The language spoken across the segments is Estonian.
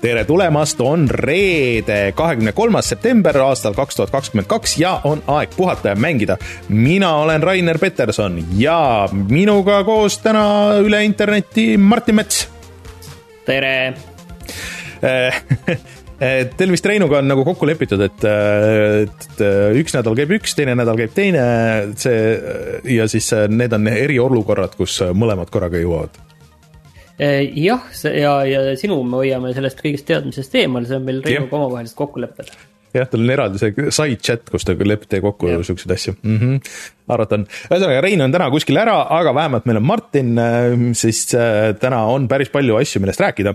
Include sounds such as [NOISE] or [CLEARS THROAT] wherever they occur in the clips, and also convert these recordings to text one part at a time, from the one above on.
tere tulemast, on reede, kahekümne kolmas september aastal kaks tuhat kakskümmend kaks ja on aeg puhata ja mängida. mina olen Rainer Peterson ja minuga koos täna üle interneti Martin Mets. tere [LAUGHS] Teil vist Reinuga on nagu kokku lepitud, et, et üks nädal käib üks, teine nädal käib teine, see ja siis need on eriolukorrad, kus mõlemad korraga jõuavad Eh, jah, ja, ja sinu me hoiame sellest kõigest teadmisest eemal, see on meil Reinuga omavahelised kokkulepped. jah, tal on eraldi see side chat, kus te lepite kokku siukseid asju mm. -hmm. arvata on. ühesõnaga, Rein on täna kuskil ära, aga vähemalt meil on Martin, äh, siis äh, täna on päris palju asju, millest rääkida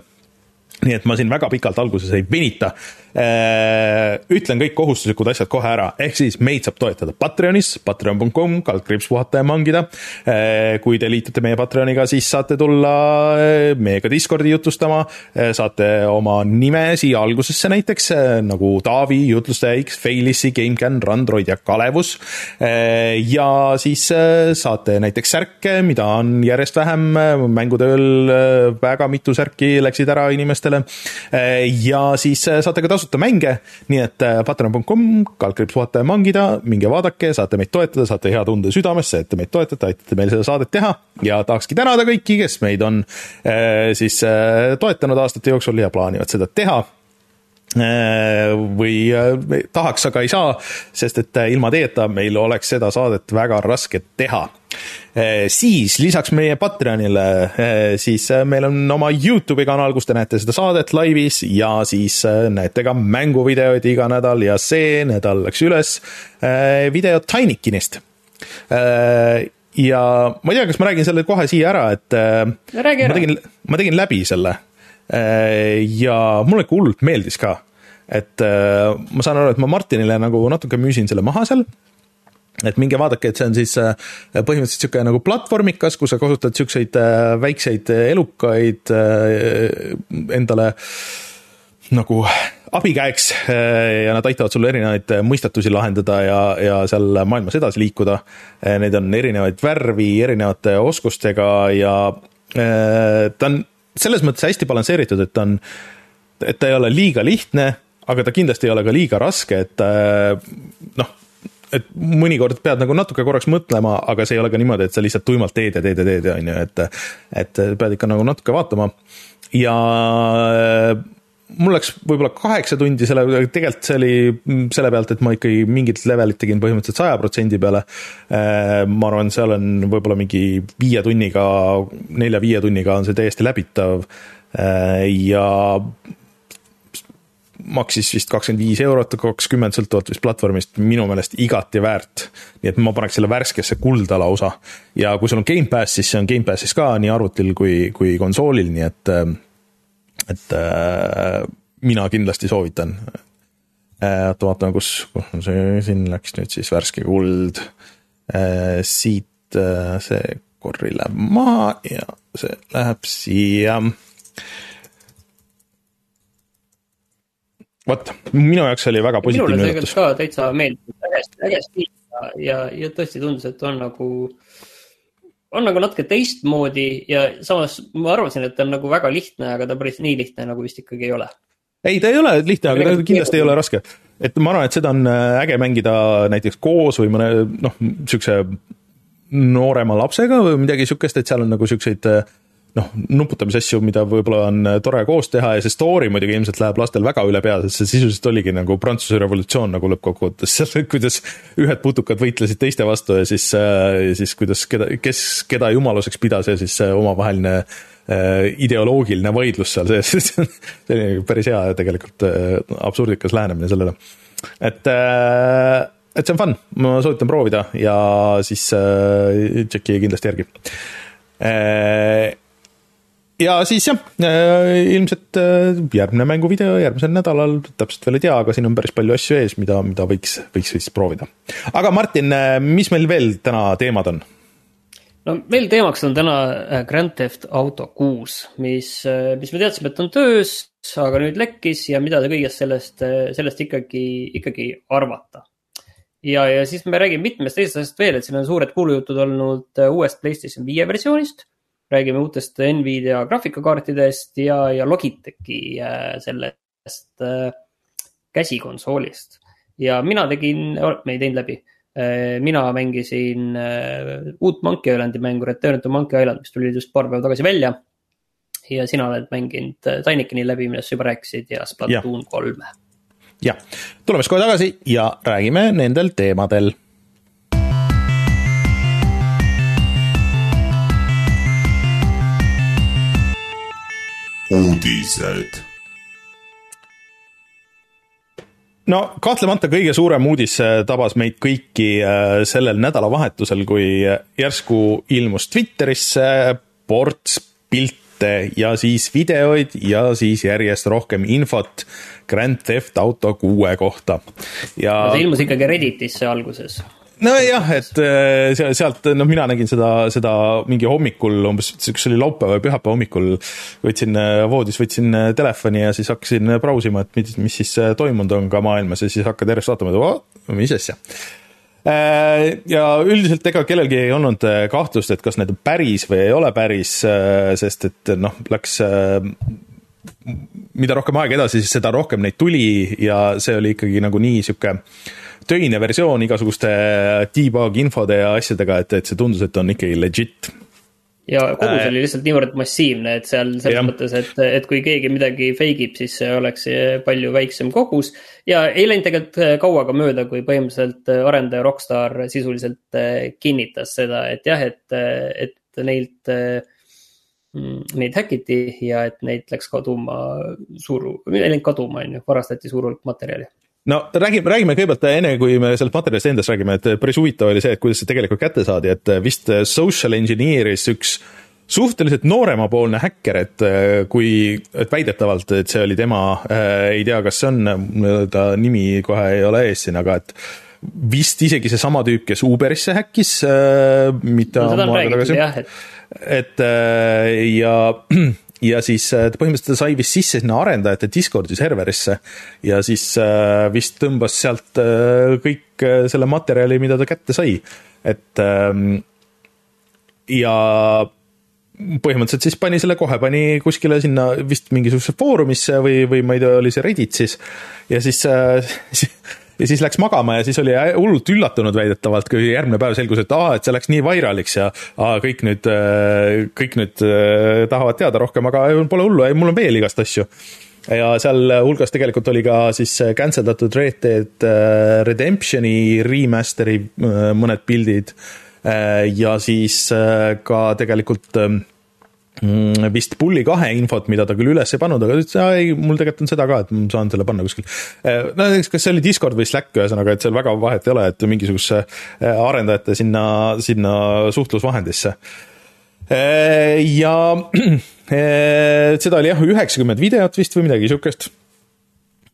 nii et ma siin väga pikalt alguses ei venita. Äh, ütlen kõik kohustuslikud asjad kohe ära, ehk siis meid saab toetada Patreonis, patreon.com, kaldkriips puhata ja mangida. Äh, kui te liitute meie Patreoniga, siis saate tulla äh, meiega Discordi jutustama, saate oma nime siia algusesse näiteks, nagu Taavi, jutlustaja X, Failissi, GameCAN, Randroid ja Kalevus. ja siis saate näiteks särke, mida on järjest vähem, mängutööl väga mitu särki läksid ära inimestele. ja siis saate ka tasuta tasuta mänge, nii et äh, patreon.com, kaldkriips puhata ja mangida, minge vaadake, saate meid toetada, saate hea tunde südamesse, et te meid toetate, aitate meil seda saadet teha. Ja tahakski tänada kõiki, kes meid on äh, siis äh, toetanud aastate jooksul ja plaanivad seda teha või tahaks, aga ei saa, sest et ilma teieta meil oleks seda saadet väga raske teha Eh, siis lisaks meie Patreonile, siis meil on oma Youtube'i kanal, kus te näete seda saadet laivis ja siis näete ka mänguvideoid iga nädal ja see nädal läks üles video Tinykinist. ja ma ei tea, kas ma räägin selle kohe siia ära, et Räägi ma tegin, ma tegin läbi selle ja mulle ikka hullult meeldis ka. Et ma saan aru, et ma Martinile nagu natuke müüsin selle maha seal et minge vaadake, et see on siis äh, põhimõtteliselt niisugune nagu platvormikas, kus sa kasutad niisuguseid äh, väikseid äh, elukaid endale nagu abikäeks ja nad aitavad sul erinevaid mõistatusi lahendada ja, ja seal maailmas edasi liikuda. Neid on erinevaid värvi, erinevate oskustega ja ta on selles mõttes hästi balansseeritud, et ta on, et ta ei ole liiga lihtne, aga ta kindlasti ei ole ka liiga raske, et noh et mõnikord pead nagu natuke korraks mõtlema, aga see ei ole ka niimoodi, et sa lihtsalt tuimalt teed ja teed ja teed, on ju, et et pead ikka nagu natuke vaatama ja äh, mul läks võib-olla kaheksa tundi selle, tegelikult see oli selle pealt, et ma ikkagi mingit levelit tegin põhimõtteliselt saja protsendi peale. Äh, ma arvan, seal on võib-olla mingi viie tunniga, nelja-viie tunniga on see täiesti läbitav. Äh, ja maksis vist kakskümmend viis eurot, kakskümmend, sõltuvalt vist platvormist, minu meelest igati väärt. nii et ma paneks selle värskesse kulda lausa. ja kui sul on Gamepass, siis see on Gamepassis ka nii arvutil kui, kui konsoolil, nii et, et äh, mina kindlasti soovitan äh,. oota, vaatame, kus, on see, siin läks nüüd siis värske kuld äh,. siit äh, see korri läheb maha ja see läheb siia vot, minu jaoks oli väga positiivne üllatus. minule tegelikult ka täitsa meeldis, äge, äge stiil ja, ja, ja tõesti tundus, et on nagu, on nagu natuke teistmoodi ja samas ma arvasin, et ta on nagu väga lihtne, aga ta päris nii lihtne nagu vist ikkagi ei ole. ei, ta ei ole lihtne, aga ta kindlasti ei ole raske. et ma arvan, et seda on äh, äge mängida näiteks koos või mõne noh, niisuguse noorema lapsega või midagi niisugust, et seal on nagu niisuguseid äh, noh, nuputamisasju, mida võib-olla on äh, tore koos teha ja see story muidugi ilmselt läheb lastel väga üle pea, sest see sisuliselt oligi nagu Prantsuse revolutsioon nagu lõppkokkuvõttes, [LAUGHS] seal, kuidas ühed putukad võitlesid teiste vastu ja siis, äh, siis kuidas, keda, kes keda jumaluseks pidas ja siis omavaheline äh, ideoloogiline vaidlus seal sees. [LAUGHS] See oli päris hea tegelikult absurdikas lähenemine sellele. et et see on fun, ma soovitan proovida ja siis äh, tšeki kindlasti järgi äh, ja siis jah, äh, ilmselt äh, järgmine mänguvideo järgmisel nädalal, täpselt veel ei tea, aga siin on päris palju asju ees, mida, mida võiks, võiks siis proovida. aga Martin, äh, mis meil veel täna teemad on? no meil teemaks on täna Grand Theft Auto kuus, mis, mis me teadsime, et on töös, aga nüüd lekkis ja mida te kõigest sellest, sellest ikkagi, ikkagi arvata. ja, ja siis me räägime mitmest teisest asjast veel, et siin on suured kuulujutud olnud uuest PlayStation viie versioonist räägime uutest Nvidia graafikakaartidest ja, ja Logitechi äh, sellest äh, käsikonsoolist. ja mina tegin, me ei teinud läbi, mina mängisin uut Monkey Islandi mängu, Return to Monkey Island, mis tuli just paar päeva tagasi välja. ja sina oled mänginud Tinekini läbi, millest sa juba rääkisid ja Splatoon kolme. jah, tuleme siis kohe tagasi ja räägime nendel teemadel uudised. no kahtlemata kõige suurem uudis äh, tabas meid kõiki äh, sellel nädalavahetusel, kui järsku ilmus Twitterisse ports pilte ja siis videoid ja siis järjest rohkem infot Grand Theft Auto kuue kohta. ja see ilmus ikkagi Redditisse alguses nojah, et äh, sealt, noh, mina nägin seda, seda mingi hommikul umbes, kas oli laupäeva või pühapäeva hommikul, võtsin äh, voodis, võtsin äh, telefoni ja siis hakkasin brausima, et mis, mis siis toimunud on ka maailmas ja siis hakkad järjest vaatama, et mis asja. ja üldiselt ega kellelgi ei olnud kahtlust, et kas need on päris või ei ole päris, sest et noh, läks mida rohkem aega edasi, siis seda rohkem neid tuli ja see oli ikkagi nagu nii sihuke töine versioon igasuguste debug infode ja asjadega, et, et see tundus, et on ikkagi legit ja kogus äh, oli lihtsalt niivõrd massiivne, et seal selles jah. mõttes, et, et kui keegi midagi fake ib, siis see oleks palju väiksem kogus. ja ei läinud tegelikult kaua ka mööda, kui põhimõtteliselt arendaja Rockstar sisuliselt kinnitas seda, et jah, et, et neilt, neid häkiti ja et neid läks kaduma suur, ei läinud kaduma, on ju, varastati suur hulk materjali. No räägime, räägime kõigepealt enne, kui me sellest materjalist endast räägime, et päris huvitav oli see, et kuidas see tegelikult kätte saadi, et vist social engineer'is üks suhteliselt nooremapoolne häkker, et kui, et väidetavalt, et see oli tema äh,, ei tea, kas see on, ta nimi kohe ei ole ees siin, aga et vist isegi seesama tüüp, kes Uberisse häkkis äh,, mitte no, on räägitud jah, et äh, ja [CLEARS THROAT] ja siis äh, ta põhimõtteliselt sai vist sisse sinna arendajate Discordi serverisse ja siis äh, vist tõmbas sealt äh, kõik selle materjali, mida ta kätte sai, et ähm, ja põhimõtteliselt siis pani selle kohe, pani kuskile sinna vist mingisugusesse foorumisse või, või ma ei tea, oli see Reddit siis ja siis [LAUGHS] ja siis läks magama ja siis oli hullult üllatunud väidetavalt, kui järgmine päev selgus, et aa, et see läks nii vairaliks ja aa, kõik nüüd, äh, kõik nüüd äh, tahavad teada rohkem, aga pole hullu, mul on veel igast asju. Ja sealhulgas tegelikult oli ka siis cancel datud Red Dead äh, Redemptioni remaster'i mõned pildid ja siis ka tegelikult ähm, vist Pulli kahe infot, mida ta küll üles ei pannud, aga ta ütles, ei, mul tegelikult on seda ka, et ma saan selle panna kuskil. Eh, no näiteks, kas see oli Discord või Slack, ühesõnaga, et seal väga vahet ei ole, et mingisugusesse eh, arendajate sinna, sinna suhtlusvahendisse. Eh, ja [CLEARS THROAT] seda oli jah, üheksakümmend videot vist või midagi sihukest.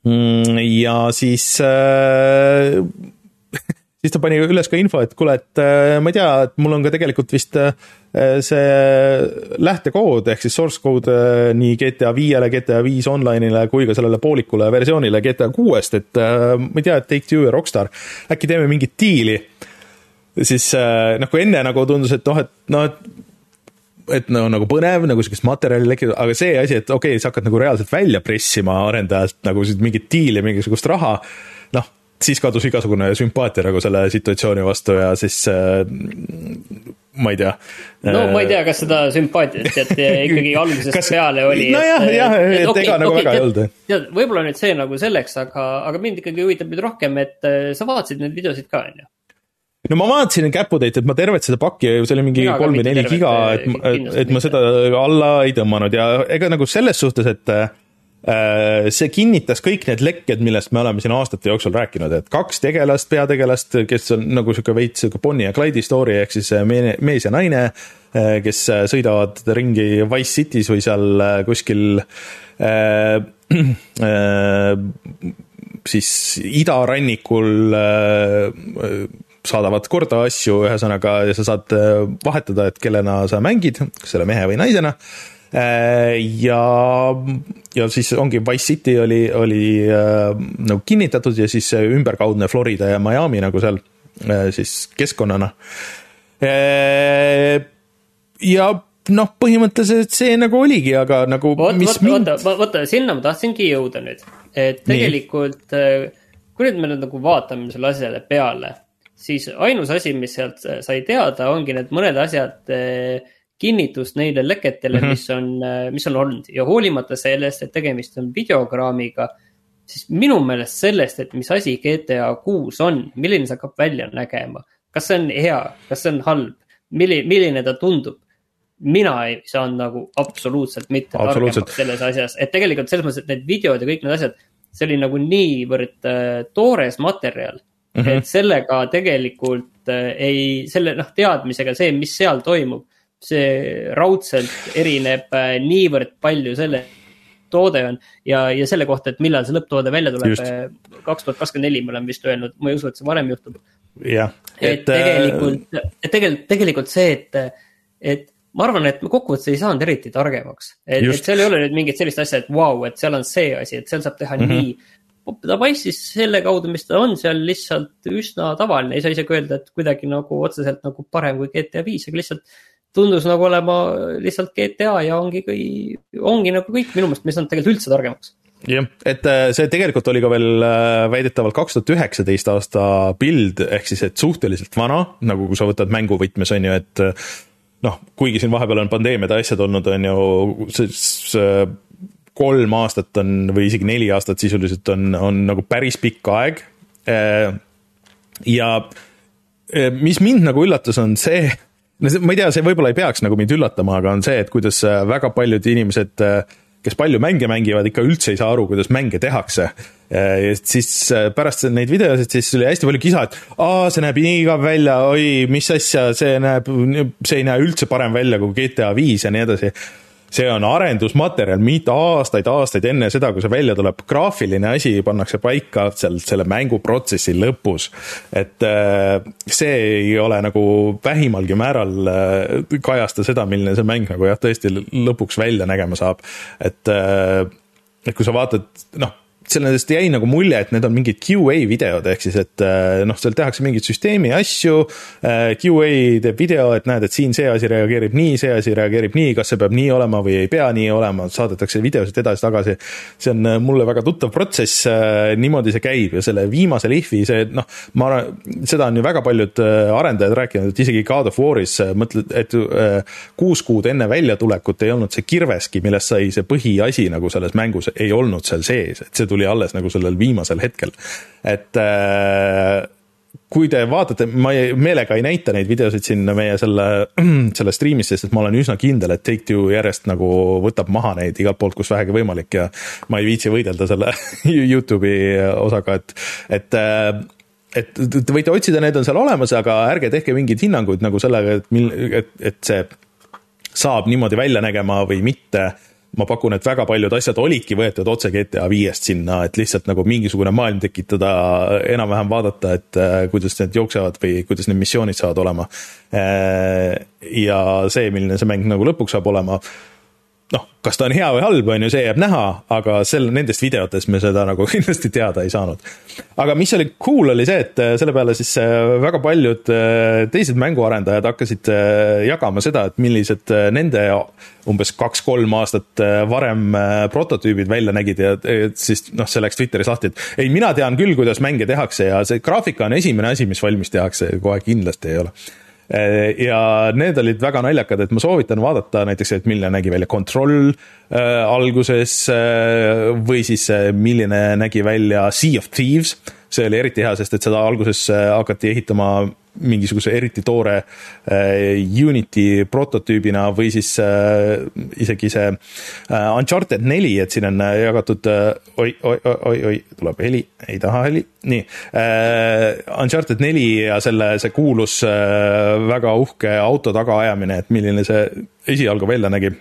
Mm, ja siis [LAUGHS] siis ta pani üles ka info, et kuule, et ma ei tea, et mul on ka tegelikult vist äh, Äh, see lähtekood ehk siis source code äh, nii GTA viiele, GTA viis online'ile kui ka sellele poolikule versioonile GTA kuuest, et äh, ma ei tea, et Take-Two ja Rockstar, äkki teeme mingit diili. siis noh, kui enne nagu tundus, et noh, et noh, et et no nagu põnev, nagu sihukest materjali lekkinud, aga see asi, et okei okay,, sa hakkad nagu reaalselt välja pressima arendajalt nagu mingit diili, mingisugust raha, siis kadus igasugune sümpaatia nagu selle situatsiooni vastu ja siis äh, ma ei tea. no ma ei tea, kas seda sümpaatiat sealt [LAUGHS] ikkagi algusest kas... peale oli. nojah, jah, et okay, ega nagu okay, väga ei olnud. tead, võib-olla nüüd see nagu selleks, aga, aga mind ikkagi huvitab nüüd rohkem, et äh, sa vaatasid neid videosid ka, on ju? no ma vaatasin Käputäit, et ma tervet seda pakki, see oli mingi kolm või neli giga, et, et, et ma seda alla ei tõmmanud ja ega nagu selles suhtes, et äh, Äh, see kinnitas kõik need lekked, millest me oleme siin aastate jooksul rääkinud, et kaks tegelast, peategelast, kes on nagu sihuke veits sihuke Bonnie ja Clyde'i story ehk siis äh, mees ja naine, äh, kes sõidavad ringi Wise City's või seal kuskil äh, [CLEARS THROAT] äh, siis idarannikul äh, saadavad korda asju, ühesõnaga, ja sa saad vahetada, et kellena sa mängid, kas selle mehe või naisena. Äh, ja, ja siis ongi Wise City oli, oli äh, nagu kinnitatud ja siis see ümberkaudne Florida ja Miami nagu seal äh, siis keskkonnana. ja noh, põhimõtteliselt see nagu oligi, aga nagu Oot, mis vaata, mind. vaata, vaata, sinna ma tahtsingi jõuda nüüd, et tegelikult Nii. Äh, kui nüüd me nüüd nagu vaatame selle asjale peale, siis ainus asi, mis sealt sai teada, ongi need mõned asjad äh, kinnitust neile leketele mm, -hmm. mis on, äh, mis on olnud ja hoolimata sellest, et tegemist on videograamiga. siis minu meelest sellest, et mis asi GTA kuus on, milline see hakkab välja nägema, kas see on hea, kas see on halb, milline, milline ta tundub mina ei saanud nagu absoluutselt mitte targemaks selles asjas, et tegelikult selles mõttes, et need videod ja kõik need asjad, see oli nagu niivõrd äh, toores materjal mm. -hmm. et sellega tegelikult äh, ei, selle noh, teadmisega see, mis seal toimub, see raudselt erineb äh, niivõrd palju selle toode on ja, ja selle kohta, et millal see lõpptoode välja tuleb, äh, kaks tuhat kakskümmend neli me oleme vist öelnud, ma ei usu, et see varem juhtub. jah, et, et tegelikult, et tegelikult, tegelikult see, et, et ma arvan, et me kokkuvõttes ei saanud eriti targemaks. et, et seal ei ole nüüd mingit sellist asja, et vau wow,, et seal on see asi, et seal saab teha mm -hmm. nii. ta paistis selle kaudu, mis ta on seal lihtsalt üsna tavaline, ei saa isegi öelda, et kuidagi nagu otseselt nagu parem kui GTA viis, aga lihtsalt tundus nagu olema lihtsalt GTA ja ongi, ongi nagu kõik minu meelest, me ei saanud tegelikult üldse targemaks jah, et äh, see tegelikult oli ka veel äh, väidetavalt kaks tuhat üheksateist aasta build, ehk siis, et suhteliselt vana, nagu kui sa võtad mängu võtmes, on ju, et noh, kuigi siin vahepeal on pandeemiad ja asjad olnud, on ju, siis kolm aastat on või isegi neli aastat sisuliselt on, on nagu päris pikk aeg. Äh, ja äh, mis mind nagu üllatas, on see, no ma ei tea, see võib-olla ei peaks nagu mind üllatama, aga on see, et kuidas äh, väga paljud inimesed äh, kes palju mänge mängivad, ikka üldse ei saa aru, kuidas mänge tehakse. ja siis äh, pärast neid videosid, siis oli hästi palju kisa, et aa, see näeb nii igav välja, oi, mis asja, see näeb, see ei näe üldse parem välja kui GTA viis ja nii edasi see on arendusmaterjal, mitte aastaid-aastaid enne seda, kui see välja tuleb, graafiline asi pannakse paika seal selle mänguprotsessi lõpus. et äh, see ei ole nagu vähimalgi määral äh, kajasta seda, milline see mäng nagu jah, tõesti lõpuks välja nägema saab. et, äh, et kui sa vaatad, noh sellest jäi nagu mulje, et need on mingid QA videod, ehk siis, et äh, noh, seal tehakse mingeid süsteemi asju. Äh, QA teeb video, et näed, et siin see asi reageerib nii, see asi reageerib nii, kas see peab nii olema või ei pea nii olema, saadetakse videosid edasi-tagasi. see on äh, mulle väga tuttav protsess, niimoodi see käib ja selle viimase lihvi, see noh, ma arvan, seda on ju väga paljud arendajad rääkinud, et isegi God of War'is mõtled, et kuus kuud enne väljatulekut ei olnud see kirveski, millest sai see põhiasi nagu selles mängus, ei olnud seal sees, et see tuli alles nagu sellel viimasel hetkel. et äh, kui te vaatate, ma ei, meelega ei näita neid videosid sinna meie selle, [CLEARS THROAT] selle stream'is, sest et ma olen üsna kindel, et Take-Two järjest nagu võtab maha neid igalt poolt, kus vähegi võimalik ja ma ei viitsi võidelda selle [LAUGHS] Youtube'i osaga, et, et äh, et te võite otsida, need on seal olemas, aga ärge tehke mingeid hinnanguid nagu sellega, et mil-, et, et see saab niimoodi välja nägema või mitte ma pakun, et väga paljud asjad olidki võetud otse GTA viiest sinna, et lihtsalt nagu mingisugune maailm tekitada, enam-vähem vaadata, et äh, kuidas need jooksevad või kuidas need missioonid saavad olema. Äh, ja see, milline see mäng nagu lõpuks saab olema noh, kas ta on hea või halb, on ju, see jääb näha, aga sel, nendest videotest me seda nagu [LAUGHS] kindlasti teada ei saanud. aga mis oli cool, oli see, et äh, selle peale siis äh, väga paljud äh, teised mänguarendajad hakkasid jagama seda, et millised nende umbes kaks-kolm aastat varem prototüübid välja nägid ja siis noh, see läks Twitteris lahti, et ei, mina tean küll, kuidas mänge tehakse ja see graafika on esimene asi, mis valmis tehakse, kohe kindlasti ei ole ja need olid väga naljakad, et ma soovitan vaadata näiteks, et milline nägi välja Control äh, alguses äh, või siis milline nägi välja Sea of Thieves. See oli eriti hea, sest et seda alguses hakati ehitama mingisuguse eriti toore äh, Unity prototüübina või siis äh, isegi see äh, Uncharted neli, et siin on äh, jagatud äh, oi, oi, oi, oi, oi, tuleb heli, ei taha heli, nii äh,. Uncharted neli ja selle, see kuulus äh, väga uhke auto tagaajamine, et milline see esialgu välja nägi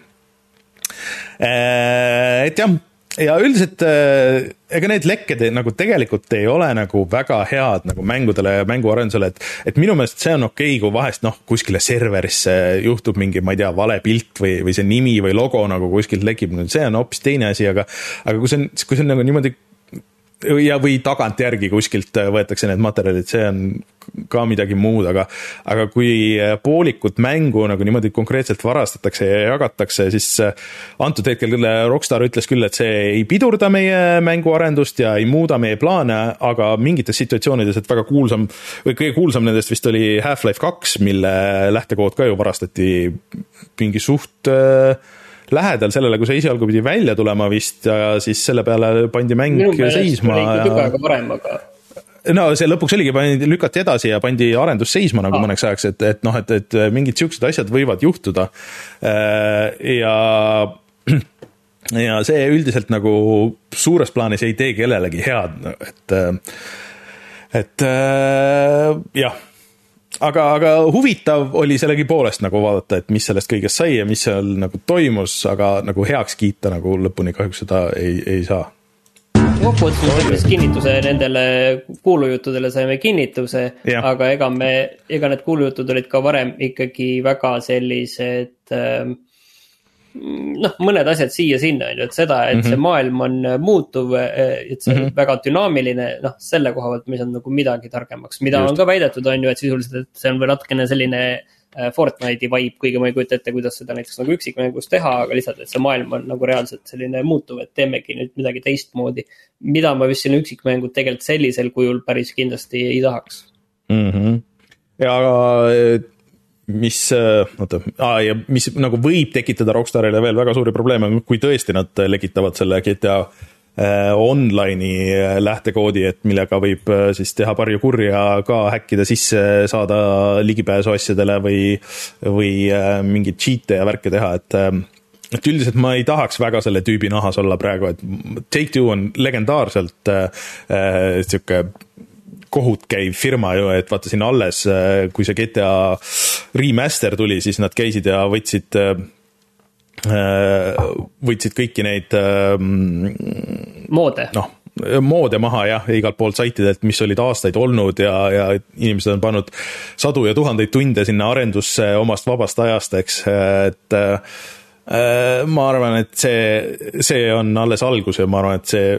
äh,. et jah ja üldiselt äh, ega need lekked nagu tegelikult ei ole nagu väga head nagu mängudele ja mänguarendusele, et, et minu meelest see on okei okay,, kui vahest noh, kuskile serverisse juhtub mingi, ma ei tea, vale pilt või, või see nimi või logo nagu kuskilt lekib, see on hoopis teine asi, aga, aga kui see on, kui see on nagu niimoodi ja, või tagantjärgi kuskilt võetakse need materjalid, see on ka midagi muud, aga, aga kui poolikut mängu nagu niimoodi konkreetselt varastatakse ja jagatakse, siis antud hetkel Rockstar ütles küll, et see ei pidurda meie mänguarendust ja ei muuda meie plaane, aga mingites situatsioonides, et väga kuulsam või kõige kuulsam nendest vist oli Half-Life kaks, mille lähtekood ka ju varastati mingi suht äh, lähedal sellele, kui see esialgu pidi välja tulema vist ja siis selle peale pandi mäng seisma. tükk aega varem, aga no see lõpuks oligi, pandi, lükati edasi ja pandi arendus seisma nagu ah. mõneks ajaks, et, et noh, et, et mingid siuksed asjad võivad juhtuda. Äh, ja, [CLEARS THROAT] ja see üldiselt nagu suures plaanis ei tee kellelegi head, et, et äh, jah aga, aga huvitav oli sellegipoolest nagu vaadata, et mis sellest kõigest sai ja mis seal nagu toimus, aga nagu heaks kiita nagu lõpuni kahjuks seda ei, ei saa. kokkuvõttes me saime kinnituse nendele kuulujuttudele saime kinnituse, aga ega me, ega need kuulujutud olid ka varem ikkagi väga sellised äh, noh, mõned asjad siia-sinna, on ju, et seda, et mm -hmm. see mhm. maailm on äh, muutuv, äh, et see mm -hmm. on väga dünaamiline, noh, selle koha pealt me ei saanud nagu midagi targemaks, mida Just. on ka väidetud, on ju, et sisuliselt, et see on veel natukene selline äh, Fortnite'i vibe, kuigi ma ei kujuta ette, kuidas seda näiteks nagu üksikmängus teha, aga lihtsalt, et see maailm on nagu reaalselt selline muutuv, et teemegi nüüd midagi teistmoodi. mida ma vist sinna üksikmängu tegelikult sellisel kujul päris kindlasti ei tahaks mm. -hmm. ja mis, äh, oota ja mis nagu võib tekitada Rockstarile veel väga suuri probleeme, kui tõesti nad lekitavad selle GTA äh, online'i äh, lähtekoodi, et millega võib siis teha palju kurja, ka häkkida sisse, saada ligipääsu asjadele või, või mingeid cheat'e ja värke teha, et et üldiselt ma ei tahaks väga selle tüübi nahas olla praegu, et Take-Two on legendaarselt äh, sihuke kohut käiv firma ju, et vaata siin alles, äh, kui see GTA remaster tuli, siis nad käisid ja võtsid äh, äh, võtsid kõiki neid moode. noh, moode maha jah, igalt poolt saitidelt, mis olid aastaid olnud ja, ja inimesed on pannud sadu ja tuhandeid tunde sinna arendusse omast vabast ajast, eks, et äh, ma arvan, et see, see on alles algus ja ma arvan, et see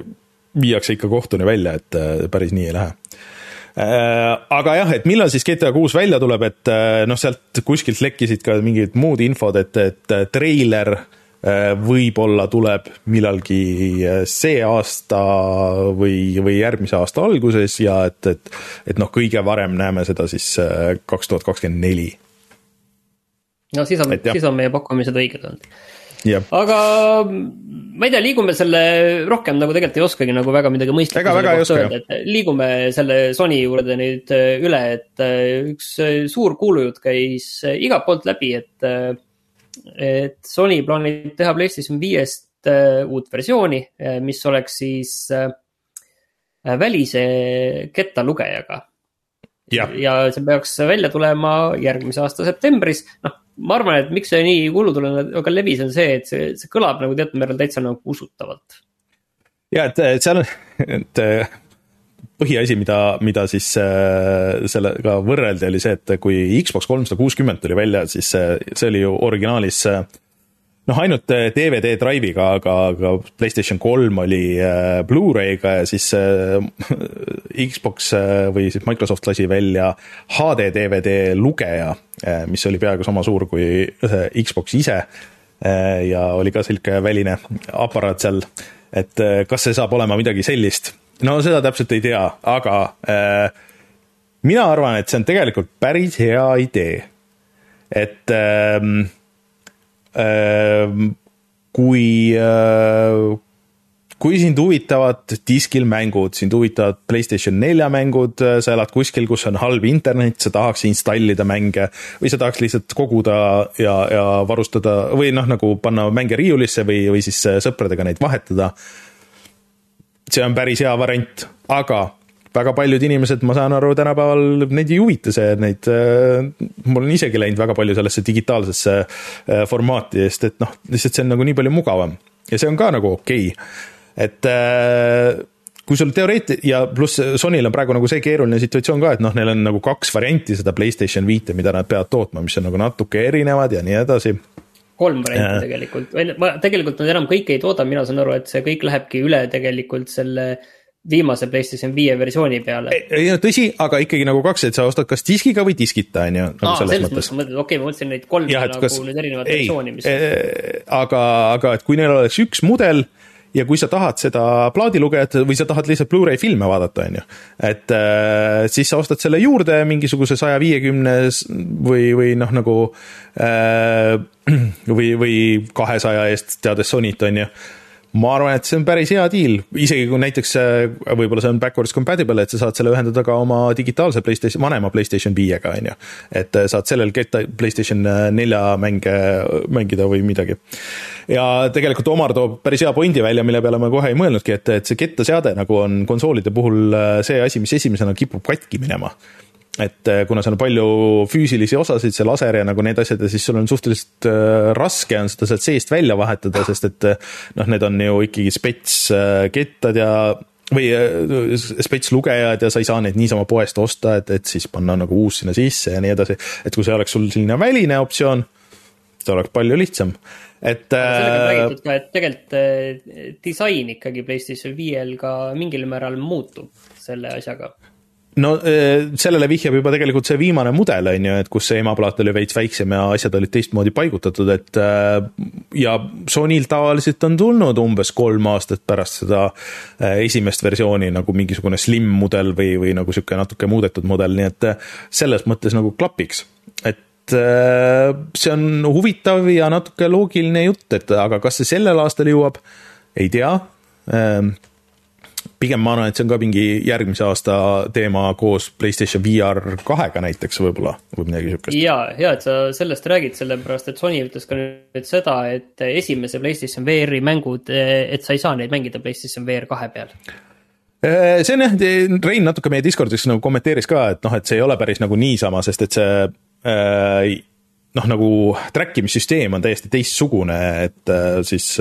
viiakse ikka kohtuni välja, et päris nii ei lähe Äh, aga jah, et millal siis GTA kuus välja tuleb, et äh, noh, sealt kuskilt lekkisid ka mingid muud infod, et, et äh, treiler võib-olla tuleb millalgi see aasta või, või järgmise aasta alguses ja et, et, et noh, kõige varem näeme seda siis kaks tuhat kakskümmend neli. no siis on, siis on meie pakkumised õiged olnud aga ma ei tea, liigume selle rohkem nagu tegelikult ei oskagi nagu väga midagi mõistlikku. liigume selle Sony juurde nüüd äh, üle, et äh, üks äh, suur kuulujutt käis igalt poolt läbi, et, et Sony plaanib teha Playstation viiest uut versiooni, mis oleks siis välise kettalugejaga ja. ja see peaks välja tulema järgmise aasta septembris, noh ma arvan, et miks see nii hullutulena väga levis, on see, et see, see kõlab nagu teatud määral täitsa nagu usutavalt. ja et, et seal on, et põhiasi, mida, mida siis äh, sellega võrreldi, oli see, et kui Xbox kolmsada kuuskümmend tuli välja, siis see, see oli ju originaalis äh, noh, ainult DVD drive'iga, aga, aga Playstation kolm oli äh, Blu-ray'ga ja siis äh, Xbox äh, või siis Microsoft lasi välja HD DVD lugeja, mis oli peaaegu sama suur kui Xbox ise. ja oli ka sihuke väline aparaat seal, et kas see saab olema midagi sellist, no seda täpselt ei tea, aga mina arvan, et see on tegelikult päris hea idee. et äh, kui, äh, kui sind huvitavad diskil mängud, sind huvitavad Playstation nelja mängud, äh, sa elad kuskil, kus on halb internet, sa tahaks installida mänge või sa tahaks lihtsalt koguda ja, ja varustada või noh, nagu panna mänge riiulisse või, või siis äh, sõpradega neid vahetada. see on päris hea variant, aga väga paljud inimesed, ma saan aru, tänapäeval neid ei huvita see, neid, äh, mul on isegi läinud väga palju sellesse digitaalsesse äh, formaati, sest et noh, lihtsalt see on nagu nii palju mugavam. Ja see on ka nagu okei. Okay., et äh, kui sul teoreet- ja pluss Sonyl on praegu nagu see keeruline situatsioon ka, et noh, neil on nagu kaks varianti seda Playstation viite, mida nad peavad tootma, mis on nagu natuke erinevad ja nii edasi. Kolm varianti tegelikult, tegelikult nad enam kõike ei tooda, mina saan aru, et see kõik lähebki üle tegelikult selle viimase PlayStation viie versiooni peale. ei no tõsi, aga ikkagi nagu kaks, et sa ostad kas diskiga või diskita, on ju, nagu Aa, selles mõttes. okei okay,, ma mõtlesin neid kolme ja, nagu kas, nüüd erinevat versiooni, mis. aga, aga et kui neil oleks üks mudel ja kui sa tahad seda plaadilugejat või sa tahad lihtsalt Blu-ray filme vaadata, on ju, et äh, siis sa ostad selle juurde mingisuguse saja viiekümnes või, või noh, nagu äh, [CLEARS THROAT] või, või kahesaja eest, teades Sonyt, on ju ma arvan, et see on päris hea deal, isegi kui näiteks äh, võib-olla see on backwards compatible, et sa saad selle ühendada ka oma digitaalse Playstation, vanema Playstation viiega, on ju. et äh, saad sellel ketta Playstation äh, nelja mänge mängida või midagi. ja tegelikult Omar toob päris hea pointi välja, mille peale ma kohe ei mõelnudki, et, et see kettaseade nagu on konsoolide puhul see asi, mis esimesena kipub katki minema et äh, kuna seal on palju füüsilisi osasid, see laser ja nagu need asjad ja siis sul on suhteliselt äh, raske on seda sealt seest välja vahetada, sest et äh, noh, need on ju ikkagi spets kettad ja või spets lugejad ja sa ei saa neid niisama poest osta, et, et siis panna nagu uus sinna sisse ja nii edasi. et kui see oleks sul selline väline optsioon, see oleks palju lihtsam, et. sellega on räägitud ka, et tegelikult disain ikkagi PlayStation viiel ka mingil määral muutub selle asjaga no eh, sellele vihjab juba tegelikult see viimane mudel, on ju, et kus see emaplaat oli veits väiksem ja asjad olid teistmoodi paigutatud, et eh, ja Sonyl tavaliselt on tulnud umbes kolm aastat pärast seda eh, esimest versiooni nagu mingisugune slim mudel või, või nagu niisugune natuke muudetud mudel, nii et selles mõttes nagu klapiks, et see on huvitav ja natuke loogiline jutt, et aga kas see sellel aastal jõuab, ei tea pigem ma arvan, et see on ka mingi järgmise aasta teema koos Playstation VR kahega näiteks võib-olla või midagi siukest. ja, ja et sa sellest räägid, sellepärast et Sony ütles ka nüüd seda, et esimese Playstation VR-i mängud, et sa ei saa neid mängida Playstation VR kahe peal äh, see on jah, Rein natuke meie Discordis nagu kommenteeris ka, et noh, et see ei ole päris nagu niisama, sest et see äh, noh, nagu track imissüsteem on täiesti teistsugune, et äh, siis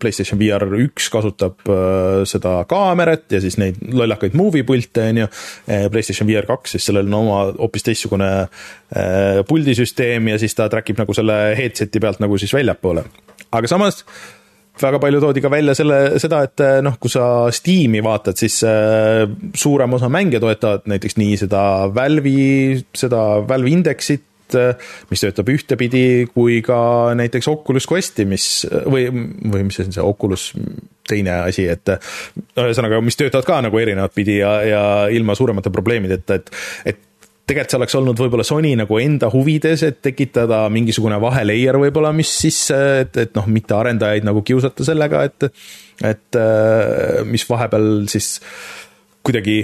PlayStation VR üks kasutab äh, seda kaamerat ja siis neid lollakaid movie pilte, on ju. Äh, PlayStation VR kaks, siis sellel on oma hoopis teistsugune puldisüsteem ja siis ta track ib nagu selle headset'i pealt nagu siis väljapoole. aga samas väga palju toodi ka välja selle, seda, et noh, kui sa Steam'i vaatad, siis suurem osa mänge toetavad näiteks nii seda Valve'i, seda Valve indeksit Quest, mis töötab ühtepidi, kui ka näiteks Oculus Questi, mis või, või mis see on, see Oculus teine asi, et ühesõnaga, mis töötavad ka nagu erinevat pidi ja, ja ilma suuremate probleemideta, et, et tegelikult see oleks olnud võib-olla Sony nagu enda huvides, et tekitada mingisugune vahelayer võib-olla, mis siis, et, et noh, mitte arendajaid nagu kiusata sellega, et, et mis vahepeal siis kuidagi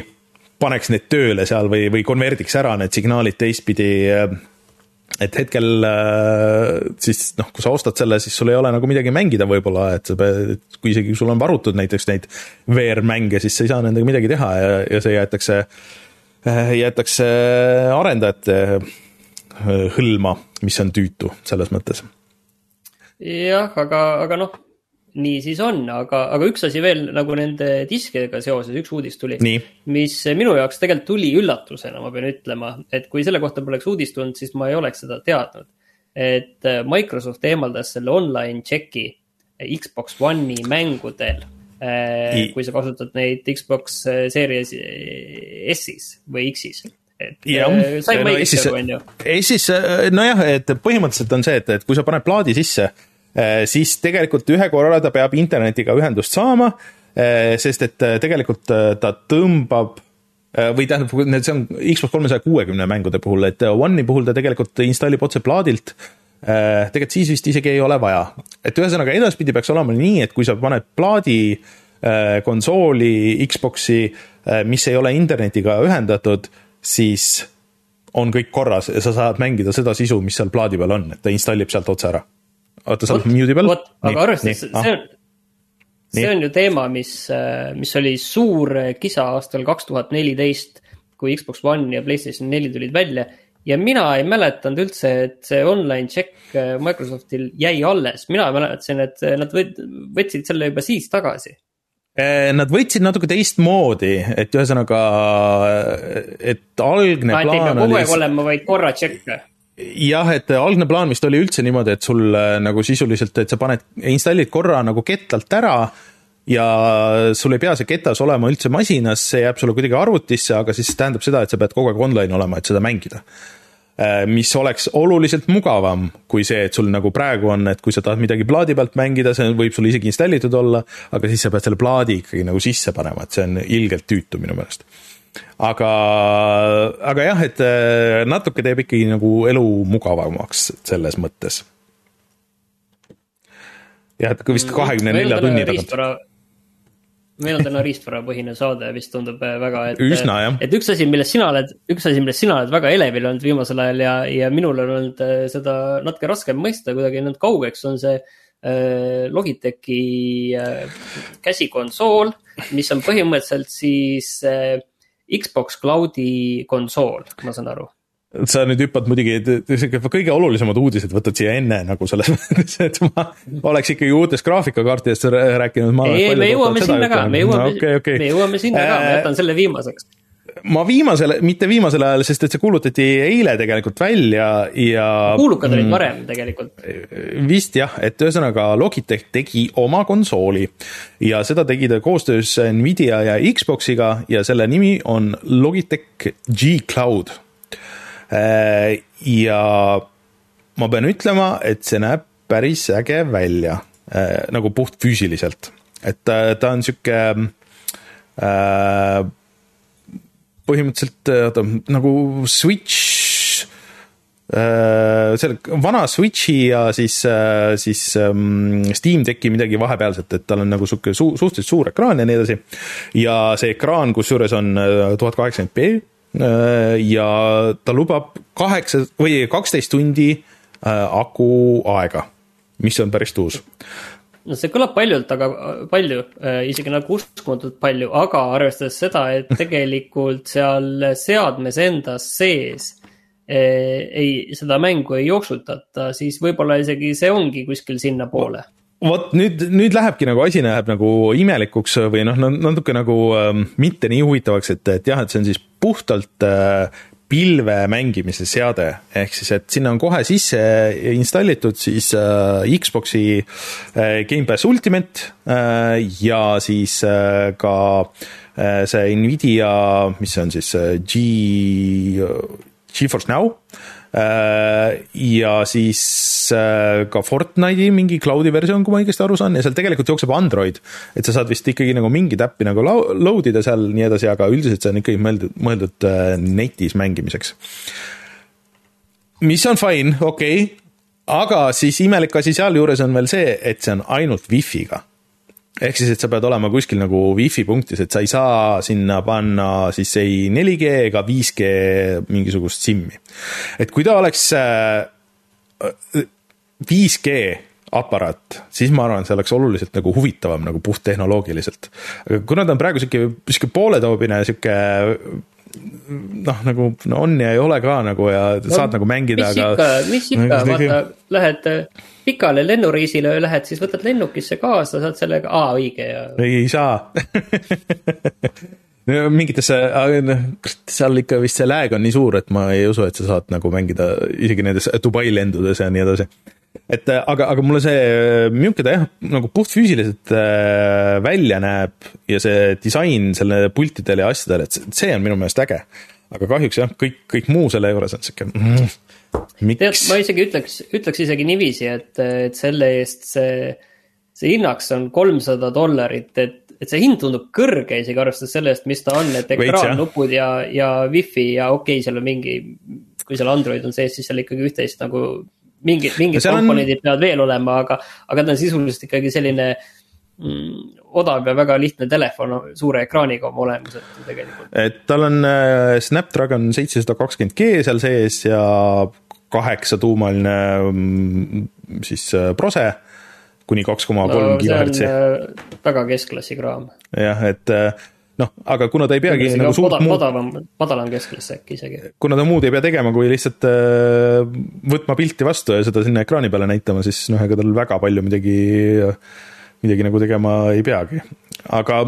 paneks need tööle seal või, või konverdiks ära need signaalid teistpidi et hetkel äh, siis noh, kui sa ostad selle, siis sul ei ole nagu midagi mängida võib-olla, et sa pead, kui isegi sul on varutud näiteks neid VR-mänge, siis sa ei saa nendega midagi teha ja, ja see jäetakse, äh, jäetakse arendajate äh, hõlma, mis on tüütu selles mõttes. jah, aga, aga noh nii siis on, aga, aga üks asi veel nagu nende diskidega seoses, üks uudis tuli, mis minu jaoks tegelikult tuli üllatusena, ma pean ütlema, et kui selle kohta poleks uudist tulnud, siis ma ei oleks seda teadnud. et äh, Microsoft eemaldas selle online check'i Xbox One'i mängudel. Äh, kui sa kasutad neid Xbox äh, Series S-is või X-is et jah, sain ma õigesti aru, on ju? Eestis, nojah, et põhimõtteliselt on see, et, et kui sa paned plaadi sisse Äh, siis tegelikult ühe korra ta peab internetiga ühendust saama, äh, sest et äh, tegelikult ta tõmbab või tähendab, see on Xbox kolmesaja kuuekümne mängude puhul, et One'i puhul ta tegelikult installib otse plaadilt. tegelikult siis vist isegi ei ole vaja, et ühesõnaga edaspidi peaks olema nii, et kui sa paned plaadi konsooli, Xbox'i, mis ei ole internetiga ühendatud, siis on kõik korras ja sa saad mängida seda sisu, mis seal plaadi peal on, et ta installib sealt otse ära oota, sa oled mute'i peal? aga arvestades, see on, see on ju teema, mis, äh, mis oli suur kisa aastal kaks tuhat neliteist, kui Xbox One ja Playstation neli tulid välja. ja mina ei mäletanud üldse, et see online check äh, Microsoftil jäi alles, mina mäletasin, et nad võtsid selle juba siis tagasi äh, Nad võtsid natuke teistmoodi, et ühesõnaga, et algne plaan oli. kogu aeg olema, vaid korra tšekk jah, et algne plaan vist oli üldse niimoodi, et sul äh, nagu sisuliselt, et sa paned, installid korra nagu ketlalt ära ja sul ei pea see ketas olema üldse masinas, see jääb sulle kuidagi arvutisse, aga siis tähendab seda, et sa pead kogu aeg online olema, et seda mängida Äh, mis oleks oluliselt mugavam kui see, et sul nagu praegu on, et kui sa tahad midagi plaadi pealt mängida, see võib sul isegi installitud olla, aga siis sa pead selle plaadi ikkagi nagu sisse panema, et see on ilgelt tüütu minu meelest. Aga, aga jah, et äh, natuke teeb ikkagi nagu elu mugavamaks selles mõttes. jah, et vist mm, kahekümne nelja tunni tagant meil on täna riistvarapõhine saade, vist tundub äh, väga, et. üsna jah. et üks asi, millest sina oled, üks asi, millest sina oled väga elevil olnud viimasel ajal ja, ja minul on olnud äh, seda natuke raskem mõista, kuidagi nüüd kaugeks on see äh, Logitechi äh, käsikonsool, mis on põhimõtteliselt siis äh, Xbox Cloudi konsool, ma saan aru sa nüüd hüppad muidugi, kõige olulisemad uudised võtad siia enne nagu selles [LAUGHS] mõttes, et ma oleks ikkagi uutest graafikakaartidest rääkinud. ei, me jõuame sinna ka, me jõuame no,, okay, okay. me jõuame sinna ka, ma jätan selle viimaseks ma viimasel, mitte viimasel ajal, sest et see kuulutati eile tegelikult välja ja. kuulukad olid mm, varem tegelikult. vist jah, et ühesõnaga Logitech tegi oma konsooli ja seda tegi ta koostöös Nvidia ja Xboxiga ja selle nimi on Logitech G Cloud Äh, ja ma pean ütlema, et see näeb päris äge välja, äh, nagu puhtfüüsiliselt, et ta, ta on sihuke äh, põhimõtteliselt oota, nagu Switch selle vana Switchi ja siis, siis ähm, Steam Decki midagi vahepealset, et tal on nagu sihuke su suhteliselt suur ekraan ja nii edasi. ja see ekraan, kusjuures on tuhat kaheksakümmend B Äh, ja ta lubab kaheksa või kaksteist tundi äh, aku aega, mis on päris tuus no see kõlab paljult, aga palju, äh, isegi nagu uskumatult palju, aga arvestades seda, et [LAUGHS] tegelikult seal seadmes endas sees ei, seda mängu ei jooksutata, siis võib-olla isegi see ongi kuskil sinnapoole. Vot nüüd, nüüd lähebki nagu asi läheb nagu imelikuks või noh, natuke nagu äh, mitte nii huvitavaks, et, et jah, et see on siis puhtalt äh, pilve mängimise seade, ehk siis, et sinna on kohe sisse installitud siis äh, Xbox'i äh, Gamepass Ultimate äh, ja siis äh, ka äh, see Nvidia, mis see on siis äh, G, GeForce Now äh, Äh, ja siis äh, ka Fortnite'i mingi cloud'i versioon, kui ma õigesti aru saan, ja seal tegelikult jookseb Android. et sa saad vist ikkagi nagu mingit äppi nagu load ida seal nii edasi, aga üldiselt see on ikkagi mõeldud, mõeldud äh, netis mängimiseks. mis on fine, okei okay., aga siis imelik asi sealjuures on veel see, et see on ainult wifi'ga ehk siis, et sa pead olema kuskil nagu wifi punktis, et sa ei saa sinna panna siis ei 4G ega 5G mingisugust SIM-i. et kui ta oleks 5G äh, aparaat, siis ma arvan, see oleks oluliselt nagu huvitavam nagu puhttehnoloogiliselt. aga kuna ta on praegu sihuke, sihuke pooletoobine, sihuke noh, nagu no on ja ei ole ka nagu ja no, saad nagu mängida, aga. mis ikka, mis ikka, vaata, lähed pikale lennureisile lähed, siis võtad lennukisse kaasa, saad sellega, aa õige ja. ei saa [LAUGHS] mingitesse, noh, seal ikka vist see lag on nii suur, et ma ei usu, et sa saad nagu mängida isegi nendes Dubai lendudes ja nii edasi. et aga, aga mulle see, milline ta jah, nagu puhtfüüsiliselt äh, välja näeb ja see disain selle pultidel ja asjadel, et see on minu meelest äge. aga kahjuks jah, kõik, kõik muu selle juures on sihuke mm, tead, ma isegi ütleks, ütleks isegi niiviisi, et, et selle eest see, see hinnaks on kolmsada dollarit, et, et see hind tundub kõrge isegi arvestades selle eest, mis ta on, et ekraannupud ja, ja wifi ja okei okay,, seal on mingi, kui seal Android on sees, siis seal ikkagi üht-teist nagu mingid, mingid komponendid on... peavad veel olema, aga, aga ta on sisuliselt ikkagi selline mm, odav ja väga lihtne telefon suure ekraaniga oma olemuselt tegelikult. et tal on äh, Snapdragon seitsesada kakskümmend G seal sees ja kaheksatuumaline mm, siis äh, Prose kuni kaks koma kolm gigahertsi. Äh, väga keskklassi kraam. jah, et noh, aga kuna ta ei peagi nagu suurt muud. madalam, madalam keskklass äkki isegi. kuna ta muud ei pea tegema, kui lihtsalt võtma pilti vastu ja seda sinna ekraani peale näitama, siis noh, ega tal väga palju midagi midagi nagu tegema ei peagi, aga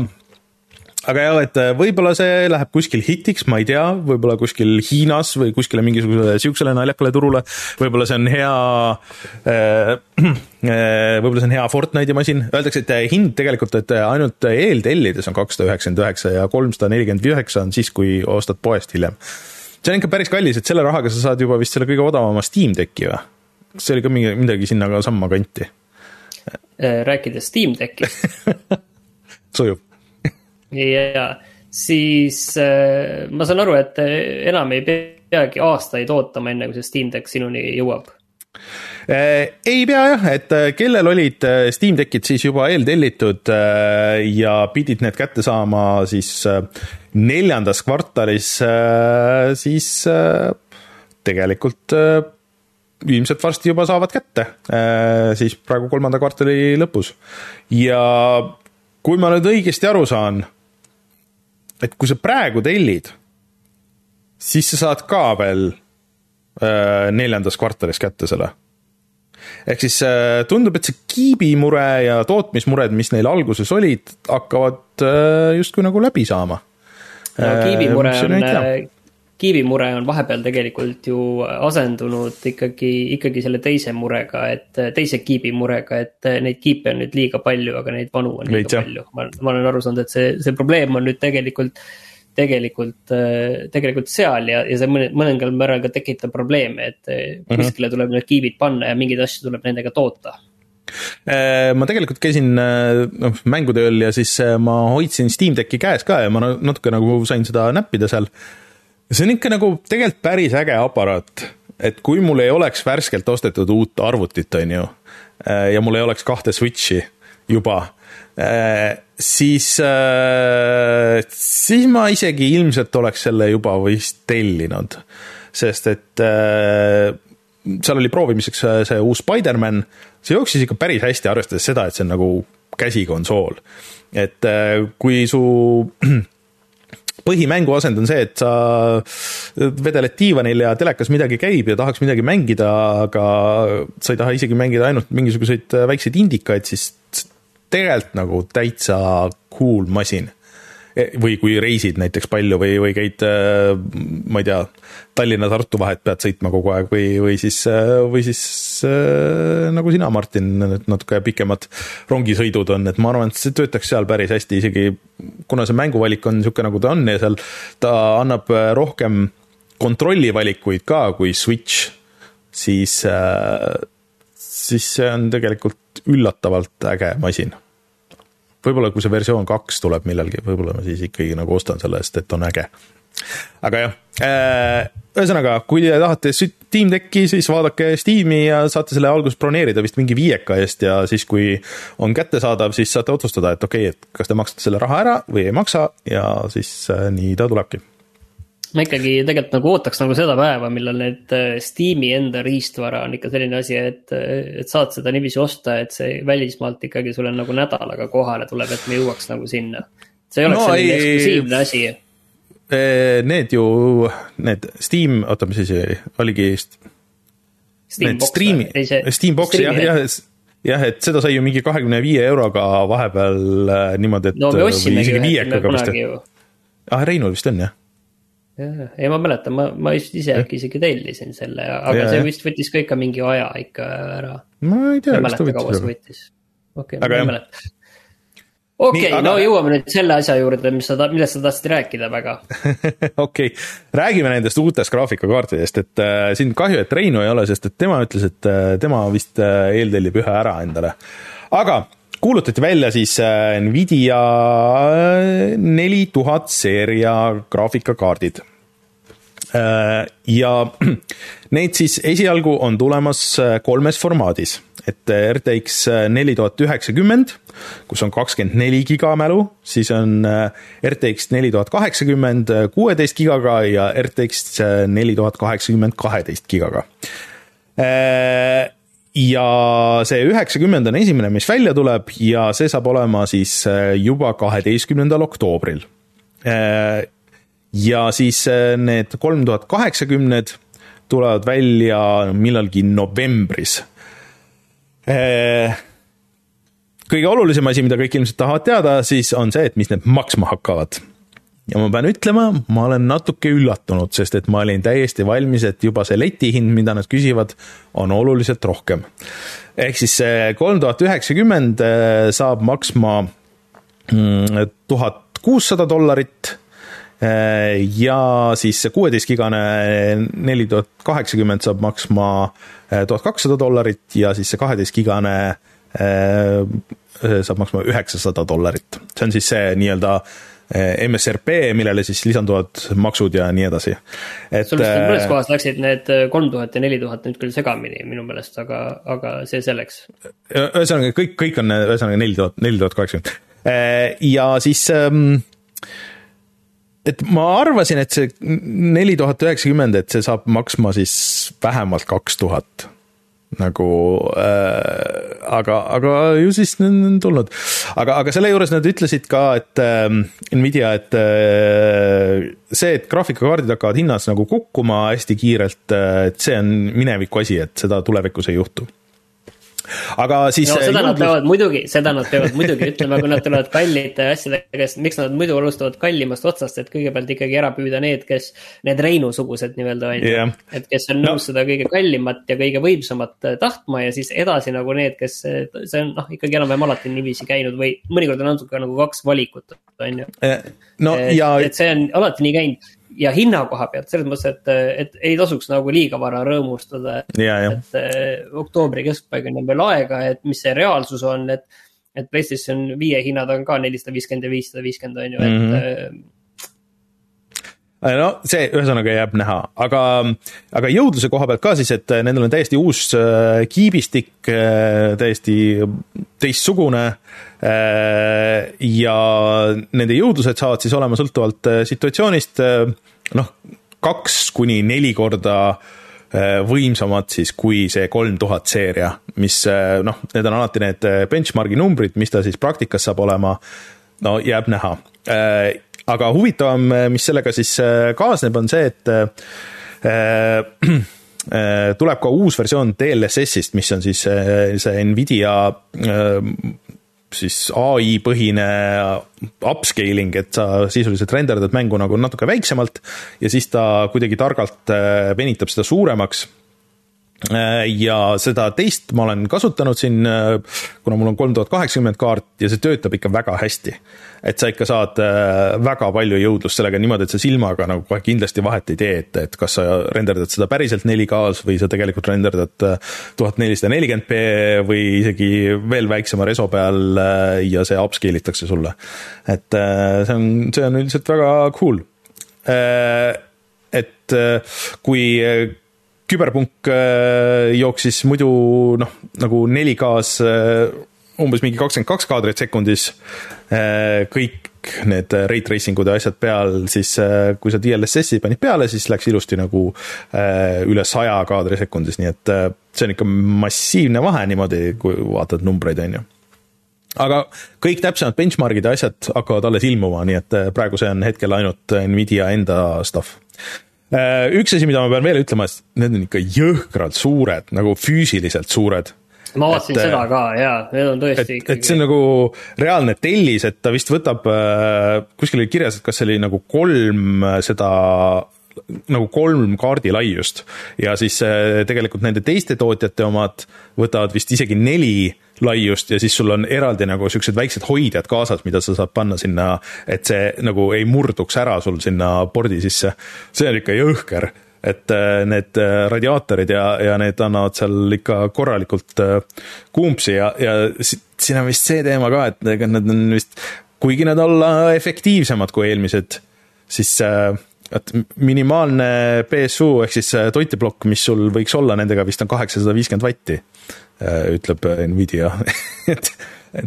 aga jah, et võib-olla see läheb kuskil hitiks, ma ei tea, võib-olla kuskil Hiinas või kuskile mingisugusele siuksele naljakale turule, võib-olla see on hea äh,, [CLEARS THROAT] võib-olla see on hea Fortnite'i masin, öeldakse, et hind tegelikult, et ainult eeltellides on kakssada üheksakümmend üheksa ja kolmsada nelikümmend üheksa on siis, kui ostad poest hiljem. see on ikka päris kallis, et selle rahaga sa saad juba vist selle kõige odavama Steam Decki või? kas see oli ka mingi, midagi sinna ka samma kanti? Rääkides Steam Deckist. [LAUGHS] Sujub. Ja siis äh, ma saan aru, et enam ei peagi aastaid ootama, enne kui see Steam Deck sinuni jõuab. Äh, ei pea jah, et äh, kellel olid Steam Deckid siis juba eeltellitud ja pidid need kätte saama siis neljandas kvartalis, siis tegelikult ilmselt varsti juba saavad kätte, siis praegu kolmanda kvartali lõpus. ja kui ma nüüd õigesti aru saan et kui sa praegu tellid, siis sa saad ka veel äh, neljandas kvartalis kätte selle. ehk siis äh, tundub, et see kiibimure ja tootmismured, mis neil alguses olid, hakkavad äh, justkui nagu läbi saama. no kiibimure on kiivimure on vahepeal tegelikult ju asendunud ikkagi, ikkagi selle teise murega, et teise kiibimurega, et neid kiipe on nüüd liiga palju, aga neid vanu on liiga Veits, palju. ma, ma olen aru saanud, et see, see probleem on nüüd tegelikult, tegelikult, tegelikult seal ja, ja see mõne, mõningal määral ka tekitab probleeme, et mm -hmm. kuskile tuleb need kiibid panna ja mingeid asju tuleb nendega toota äh, ma tegelikult käisin noh, mängutööl ja siis äh, ma hoidsin Steam Decki käes ka ja ma natuke nagu sain seda näppida seal see on ikka nagu tegelikult päris äge aparaat, et kui mul ei oleks värskelt ostetud uut arvutit, on ju, ja mul ei oleks kahte Switchi juba, siis, siis ma isegi ilmselt oleks selle juba vist tellinud. sest et seal oli proovimiseks see uus Spider-man, see jooksis ikka päris hästi, arvestades seda, et see on nagu käsikonsool. et kui su põhimängu asend on see, et sa vedeled diivanil ja telekas midagi käib ja tahaks midagi mängida, aga sa ei taha isegi mängida ainult mingisuguseid väikseid indikaid, siis tegelikult nagu täitsa cool masin või kui reisid näiteks palju või, või käid, äh, ma ei tea, Tallinna-Tartu vahet pead sõitma kogu aeg või, või siis, äh, või siis äh, nagu sina, Martin, need natuke pikemad rongisõidud on, et ma arvan, et see töötaks seal päris hästi, isegi kuna see mänguvalik on niisugune, nagu ta on ja seal ta annab rohkem kontrollivalikuid ka kui Switch, siis, siis see on tegelikult üllatavalt äge masin võib-olla kui see versioon kaks tuleb millalgi, võib-olla ma siis ikkagi nagu ostan selle eest, et on äge. aga jah, äh, ühesõnaga, kui te tahate Steam Decki, siis vaadake Steam'i ja saate selle alguses broneerida vist mingi viieka eest ja siis, kui on kättesaadav, siis saate otsustada, et okei okay,, et kas te maksate selle raha ära või ei maksa ja siis äh, nii ta tulebki ma ikkagi tegelikult nagu ootaks nagu seda päeva, millal need äh, Steam'i enda riistvara on ikka selline asi, et, et saad seda niiviisi osta, et see välismaalt ikkagi sulle nagu nädalaga kohale tuleb, et me jõuaks nagu sinna. see ei oleks no, selline ei, eksklusiivne asi. Need ju, need Steam, oota, mis asi oligi? Steambox, Steambox jah, jah, jah, et seda sai ju mingi kahekümne viie euroga vahepeal äh, niimoodi, et. no me ossimegi ühe kunagi ju. ah, Reinul vist on jah, ei ma mäletan, ma, ma just ise äkki isegi tellisin selle, aga ja, see vist võttis ka ikka mingi aja ikka ära. ma ei tea, kas ta võttis. võttis. okei okay,, ma ei mäleta. okei okay,, no jõuame nüüd selle asja juurde, mis sa, millest sa tahtsid rääkida väga. [LAUGHS] okei okay., räägime nendest uutest graafikakaartidest, et äh, siin kahju, et Reinu ei ole, sest et tema ütles, et äh, tema vist äh, eeltellib ühe ära endale. aga kuulutati välja siis äh, Nvidia äh, neli tuhat seeria graafikakaardid. Äh, ja [CLEARS THROAT] neid siis esialgu on tulemas kolmes formaadis, et RTX neli tuhat üheksakümmend, kus on kakskümmend neli giga mälu, siis on RTX neli tuhat kaheksakümmend kuueteist gigaga ja RTX neli tuhat kaheksakümmend kaheteist gigaga ja see üheksakümmend on esimene, mis välja tuleb ja see saab olema siis äh, juba kaheteistkümnendal oktoobril. Äh, ja siis äh, need kolm tuhat kaheksakümned tulevad välja millalgi novembris. kõige olulisem asi, mida kõik ilmselt tahavad teada, siis on see, et mis need maksma hakkavad. Ja ma pean ütlema, ma olen natuke üllatunud, sest et ma olin täiesti valmis, et juba see letihind, mida nad küsivad, on oluliselt rohkem. ehk siis see kolm tuhat üheksakümmend äh, saab maksma mm, tuhat kuussada dollarit äh, ja siis see kuueteistkigane neli tuhat kaheksakümmend saab maksma äh, tuhat kakssada dollarit ja siis see kaheteistkigane saab maksma üheksasada dollarit. see on siis see nii-öelda MSRP, millele siis lisanduvad maksud ja nii edasi. sul vist eh, mõnes kohas läksid need eh, kolm tuhat ja neli tuhat nüüd küll segamini minu meelest, aga, aga see selleks. ühesõnaga kõik, kõik on ühesõnaga neli tuhat, neli tuhat kaheksakümmend. ja siis ehm, et ma arvasin, et see neli tuhat üheksakümmend, et see saab maksma siis vähemalt kaks tuhat nagu äh, aga, aga ju siis on tulnud. aga, aga selle juures nad ütlesid ka, et äh, Nvidia, et äh, see, et graafikakaardid hakkavad hinnas nagu kukkuma hästi kiirelt, äh, et see on mineviku asi, et seda tulevikus ei juhtu aga siis. no seda jõudlus... nad peavad muidugi, seda nad peavad muidugi ütlema, kui nad tulevad kallite asjadega, sest miks nad muidu alustavad kallimast otsast, et kõigepealt ikkagi ära püüda need, kes, need Reinu-sugused nii-öelda on ju. et kes on nõus no. seda kõige kallimat ja kõige võimsamat äh, tahtma ja siis edasi nagu need, kes, äh, see on noh, ikkagi enam-vähem alati niiviisi käinud või mõnikord on natuke nagu kaks valikut, on ju. no et, ja. et see on alati nii käinud ja hinna koha pealt selles mõttes, et, et ei tasuks nagu liiga vara rõõmustada. et eh, oktoobri keskpaigani on veel aega, et mis see reaalsus on, et, et PlayStation viie hinnad on ka nelisada viiskümmend ja viissada viiskümmend on ju, et mm. -hmm no see ühesõnaga jääb näha, aga, aga jõudluse koha pealt ka siis, et nendel on täiesti uus äh, kiibistik, äh, täiesti teistsugune Äh, ja nende jõudlused saavad siis olema sõltuvalt äh, situatsioonist äh, noh, kaks kuni neli korda võimsamad siis kui see kolm tuhat seeria, mis noh, need on alati need benchmark'i numbrid, mis ta siis praktikas saab olema, no jääb näha. Aga huvitavam, mis sellega siis kaasneb, on see, et [CLEARS THROAT] tuleb ka uus versioon DLSS-ist, mis on siis see Nvidia siis ai põhine upscaling, et sa sisuliselt renderdad mängu nagu natuke väiksemalt ja siis ta kuidagi targalt äh, venitab seda suuremaks. Äh, ja seda teist ma olen kasutanud siin, äh, kuna mul on kolm tuhat kaheksakümmend kaart ja see töötab ikka väga hästi. et sa ikka saad äh, väga palju jõudlust sellega niimoodi, et sa silmaga nagu kohe kindlasti vahet ei tee, et, et kas sa renderdad seda päriselt 4K-s või sa tegelikult renderdad tuhat nelisada nelikümmend B või isegi veel väiksema reso peal ja see upscale itakse sulle. et see on, see on üldiselt väga cool. et kui küberpunk äh, jooksis muidu noh, nagu 4K-s äh, umbes mingi kakskümmend kaks kaadrit sekundis, äh, kõik need rate tracing ud ja asjad peal, siis kui sa DLSS-i panid peale, siis läks ilusti nagu üle saja kaadri sekundis, nii et see on ikka massiivne vahe niimoodi, kui vaatad numbreid, on ju. Aga kõik täpsemad benchmark'id ja asjad hakkavad alles ilmuma, nii et praegu see on hetkel ainult Nvidia enda stuff üks asi, mida ma pean veel ütlema, et need on ikka jõhkralt suured, nagu füüsiliselt suured. Ma vaatasin seda äh, ka jaa, need on tõesti et, et see on nagu reaalne tellis, et ta vist võtab, äh, kuskil oli kirjas, et kas see oli nagu kolm seda nagu kolm kaardi laiust ja siis tegelikult nende teiste tootjate omad võtavad vist isegi neli laiust ja siis sul on eraldi nagu siuksed väiksed hoidjad kaasas, mida sa saad panna sinna, et see nagu ei murduks ära sul sinna pordi sisse. see on ikka jõhker, et äh, need äh, radiaatorid ja, ja need annavad seal ikka korralikult äh, kuumpsi ja, ja siin on vist see teema ka, et ega nad on vist, kuigi nad olla efektiivsemad kui eelmised, siis et minimaalne BSU ehk siis toiteplokk, mis sul võiks olla, nendega vist on kaheksasada viiskümmend vatti Äh, ütleb äh, Nvidia [LAUGHS] et,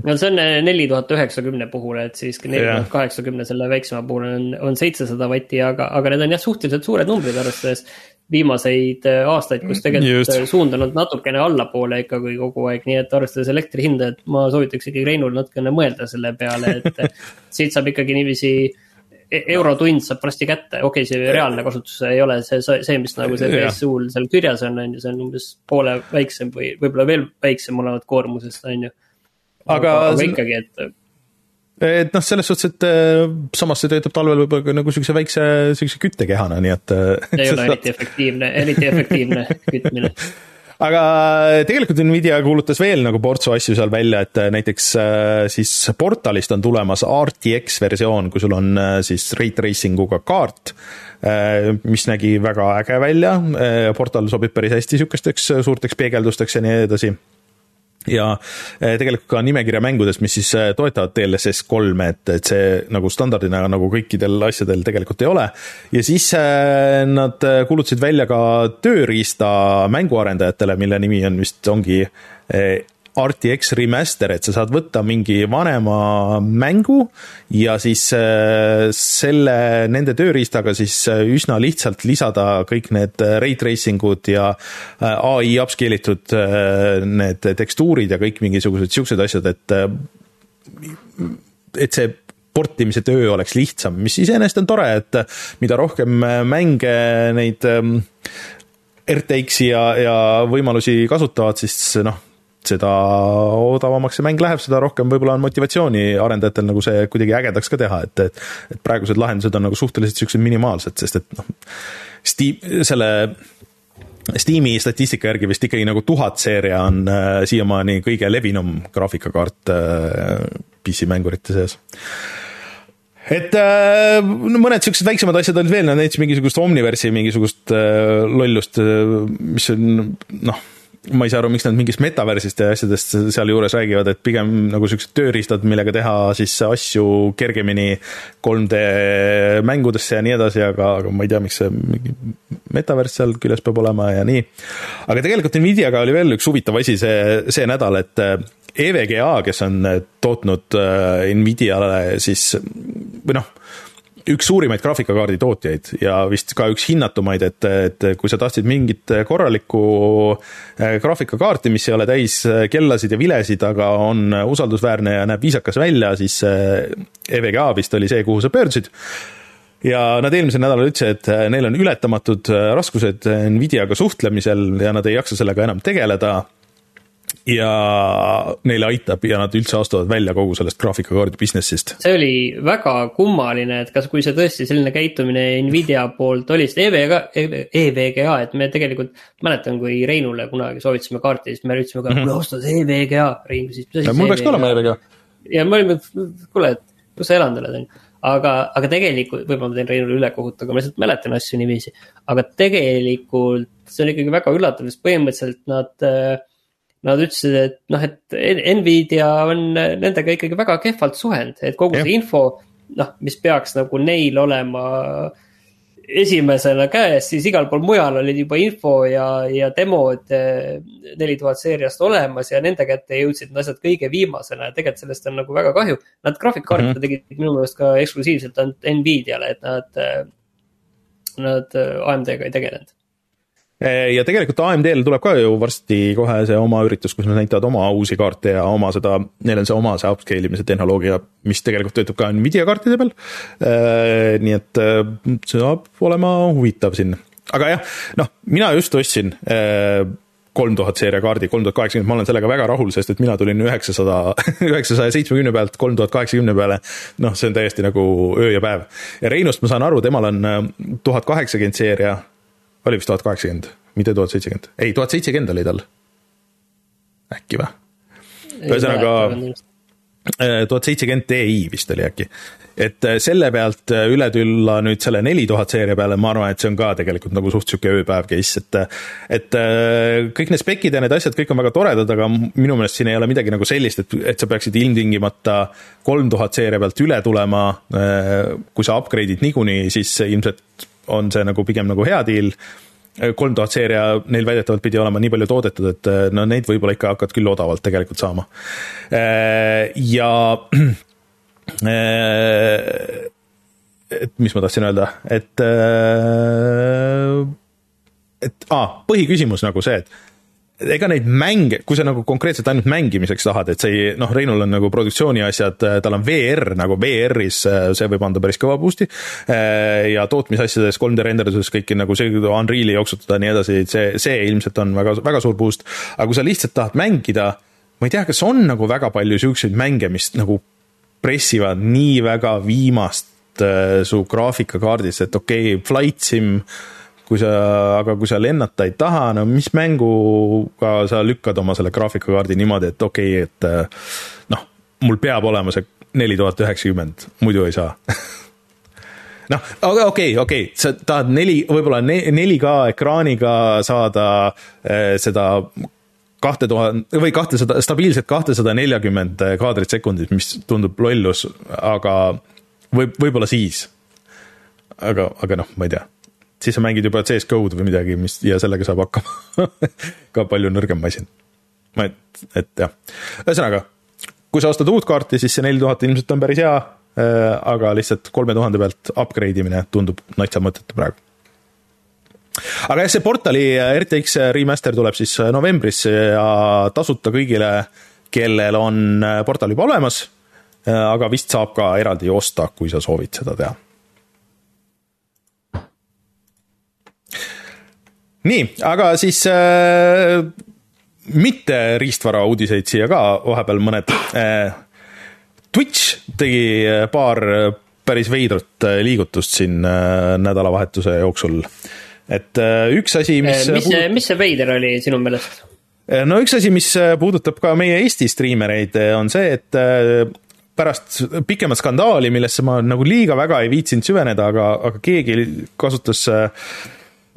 no see on äh, neli tuhat üheksakümne puhul, et siis neli tuhat kaheksakümne selle väiksema puhul on, on seitsesada vatti, aga, aga need on jah, suhteliselt suured numbrid, arvestades viimaseid aastaid, kus tegelikult Just. suund on olnud natukene allapoole ikkagi kogu aeg, nii et arvestades elektri hinda, et ma soovitaks ikkagi Reinul natukene mõelda selle peale, et [LAUGHS] siit saab ikkagi niiviisi eurotund saab varsti kätte, okei okay,, see reaalne kasutus ei ole see, see, mis nagu see BSU-l seal kirjas on, on ju, see on umbes poole väiksem või võib-olla veel väiksem olevat koormusest, on ju. aga, aga ikkagi, et et noh, selles suhtes, et äh, samas see töötab talvel võib-olla ka nagu siukse väikse, siukse küttekehana, nii et. Äh, ei ole eriti efektiivne, eriti efektiivne kütmine [LAUGHS] aga tegelikult Nvidia kuulutas veel nagu portsu asju seal välja, et äh, näiteks siis portalist on tulemas RTX versioon, kui sul on siis rate tracing uga kaart, mis nägi väga äge välja, portal sobib päris hästi sihukesteks suurteks peegeldusteks ja nii edasi ja eh, tegelikult ka nimekirja mängudest, mis siis eh, toetavad DLSS kolme, et, et see nagu standardina nagu kõikidel asjadel tegelikult ei ole. ja siis eh, nad kuulutasid välja ka tööriista mänguarendajatele, mille nimi on vist, ongi RTX Remaster, et sa saad võtta mingi vanema mängu ja siis äh, selle, nende tööriistaga siis äh, üsna lihtsalt lisada kõik need äh, ray tracing ud ja ai upscale itud need tekstuurid ja kõik mingisugused siuksed asjad, et et see portimise töö oleks lihtsam, mis iseenesest on tore, et mida rohkem mänge neid ähm, RTX-i ja, ja võimalusi kasutavad, siis noh, seda odavamaks see mäng läheb, seda rohkem võib-olla on motivatsiooni arendajatel nagu see kuidagi ägedaks ka teha, et, et, et praegused lahendused on nagu suhteliselt siuksed minimaalsed, sest et noh, Steam, selle Steam'i statistika järgi vist ikkagi nagu tuhat seeria on äh, siiamaani kõige levinum graafikakaart äh, PC mängurite seas et äh, no mõned siuksed väiksemad asjad olid veel, näiteks mingisugust Omniverse'i mingisugust äh, lollust äh,, mis on noh ma ei saa aru, miks nad mingist metaversist ja asjadest sealjuures räägivad, et pigem nagu siuksed tööriistad, millega teha siis asju kergemini 3D mängudesse ja nii edasi, aga, aga ma ei tea, miks see mingi metavers seal küljes peab olema ja nii. aga tegelikult Nvidiaga oli veel üks huvitav asi see, see nädal, et EVGA, kes on tootnud äh, Nvidiale siis või noh üks suurimaid graafikakaardi tootjaid ja vist ka üks hinnatumaid, et, et kui sa tahtsid mingit korralikku äh, graafikakaarti, mis ei ole täis äh, kellasid ja vilesid, aga on usaldusväärne ja näeb viisakas välja, siis äh, EVGA vist oli see, kuhu sa pöördusid. Ja nad eelmisel nädalal ütlesid, et neil on ületamatud raskused Nvidiaga suhtlemisel ja nad ei jaksa sellega enam tegeleda ja neile aitab ja nad üldse astuvad välja kogu sellest graafikakaardi business'ist. see oli väga kummaline, et kas, kui see tõesti selline käitumine Nvidia poolt oli, sest EVGA, EVGA, et me tegelikult, mäletan, kui Reinule kunagi soovitasime kaarti, siis me ütlesime ka mm, -hmm. kuule osta see EVGA, Rein küsis. mul peaks ka olema EVGA. ja me olime, kuule, et kus sa elanud oled, on ju aga, aga tegelikult, võib-olla ma teen Reinule ülekohut, aga ma lihtsalt mäletan asju niiviisi. aga tegelikult see on ikkagi väga üllatav, sest põhimõtteliselt nad äh, nad ütlesid, et noh, et Nvidia on nendega ikkagi väga kehvalt suhelnud, et kogu see info, noh, mis peaks nagu neil olema esimesena käes, siis igal pool mujal olid juba info ja, ja demod eh, neli tuhat seeriast olemas ja nende kätte jõudsid need asjad kõige viimasena ja tegelikult sellest on nagu väga kahju. Nad graafikkaarte mm -hmm. tegid minu meelest ka eksklusiivselt ainult Nvidiale, et nad, eh, nad AMD-ga ei tegelenud ja tegelikult AMD-l tuleb ka ju varsti kohe see oma üritus, kus nad näitavad oma uusi kaarte ja oma seda, neil on see oma see upscale imise tehnoloogia, mis tegelikult töötab ka Nvidia kaartide peal. Eh, nii et eh, see saab olema huvitav siin, aga jah, noh, mina just ostsin kolm tuhat seeria kaardi, kolm tuhat kaheksakümmend, ma olen sellega väga rahul, sest et mina tulin üheksasada, [LAUGHS] üheksasaja seitsmekümne pealt kolm tuhat kaheksakümne peale. noh, see on täiesti nagu öö ja päev ja Reinust ma saan aru, temal on tuhat kaheksakümmend seeria oli vist tuhat kaheksakümmend, mitte tuhat seitsekümmend, ei, tuhat seitsekümmend oli tal. äkki või? ühesõnaga äh, tuhat seitsekümmend Ti vist oli äkki. et äh, selle pealt äh, üle tulla nüüd selle neli tuhat seeria peale, ma arvan, et see on ka tegelikult nagu suht sihuke ööpäev case, et et kõik need spekid ja need asjad, kõik on väga toredad, aga minu meelest siin ei ole midagi nagu sellist, et, et sa peaksid ilmtingimata kolm tuhat seeria pealt üle tulema, kui sa upgrade'id niikuinii, siis ilmselt on see nagu pigem nagu hea deal kolm tuhat seeria neil väidetavalt pidi olema nii palju toodetud, et no neid võib-olla ikka hakkad küll odavalt tegelikult saama. ja [CLEARS THROAT] et mis ma tahtsin öelda, et et aa, põhiküsimus nagu see, et ega neid mänge, kui sa nagu konkreetselt ainult mängimiseks tahad, et see ei, noh, Reinul on nagu produktsiooni asjad, tal on VR nagu VR-is, see võib anda päris kõva boost'i. ja tootmisasjades, 3D renderduses kõiki nagu see Unreal'i jooksutada ja nii edasi, see, see ilmselt on väga, väga suur boost. aga kui sa lihtsalt tahad mängida, ma ei tea, kas on nagu väga palju siukseid mänge, mis nagu pressivad nii väga viimast äh, su graafikakaardist, et okei okay,, Flight Sim, kui sa, aga kui sa lennata ei taha, no mis mänguga sa lükkad oma selle graafikakaardi niimoodi, et okei okay,, et äh, noh, mul peab olema see neli tuhat üheksakümmend, muidu ei saa [LAUGHS] noh, okei, okei, okei, sa tahad neli, võib-olla 4K ekraaniga saada äh, seda kahte tuhande või kahtesada, stabiilselt kahtesada neljakümmend kaadrit sekundis, mis tundub lollus, aga võib, võib-olla siis. aga, aga noh, ma ei tea. Siis sa mängid juba CS GO-d või midagi, mis ja sellega saab hakkama ka palju nõrgem masin. ma, et, et jah, ühesõnaga, kui sa ostad uut kaarti, siis see neli tuhat ilmselt on päris hea, äh, aga lihtsalt kolme tuhande pealt upgrade imine tundub natsa mõttetu praegu aga jah, see portali RTX remaster tuleb siis novembris ja tasuta kõigile, kellel on portal juba olemas. aga vist saab ka eraldi osta, kui sa soovid seda teha. Nii, aga siis äh, mitte riistvara uudiseid siia ka vahepeal mõned äh,. Twitch tegi paar päris veidrat liigutust siin äh, nädalavahetuse jooksul äh, et äh, üks asi, mis. mis see, mis see veider oli sinu meelest? Äh, no üks asi, mis äh, puudutab ka meie Eesti striimereid, on see, et pärast pikemat skandaali, millesse ma nagu liiga väga ei viitsinud süveneda, aga, aga keegi kasutas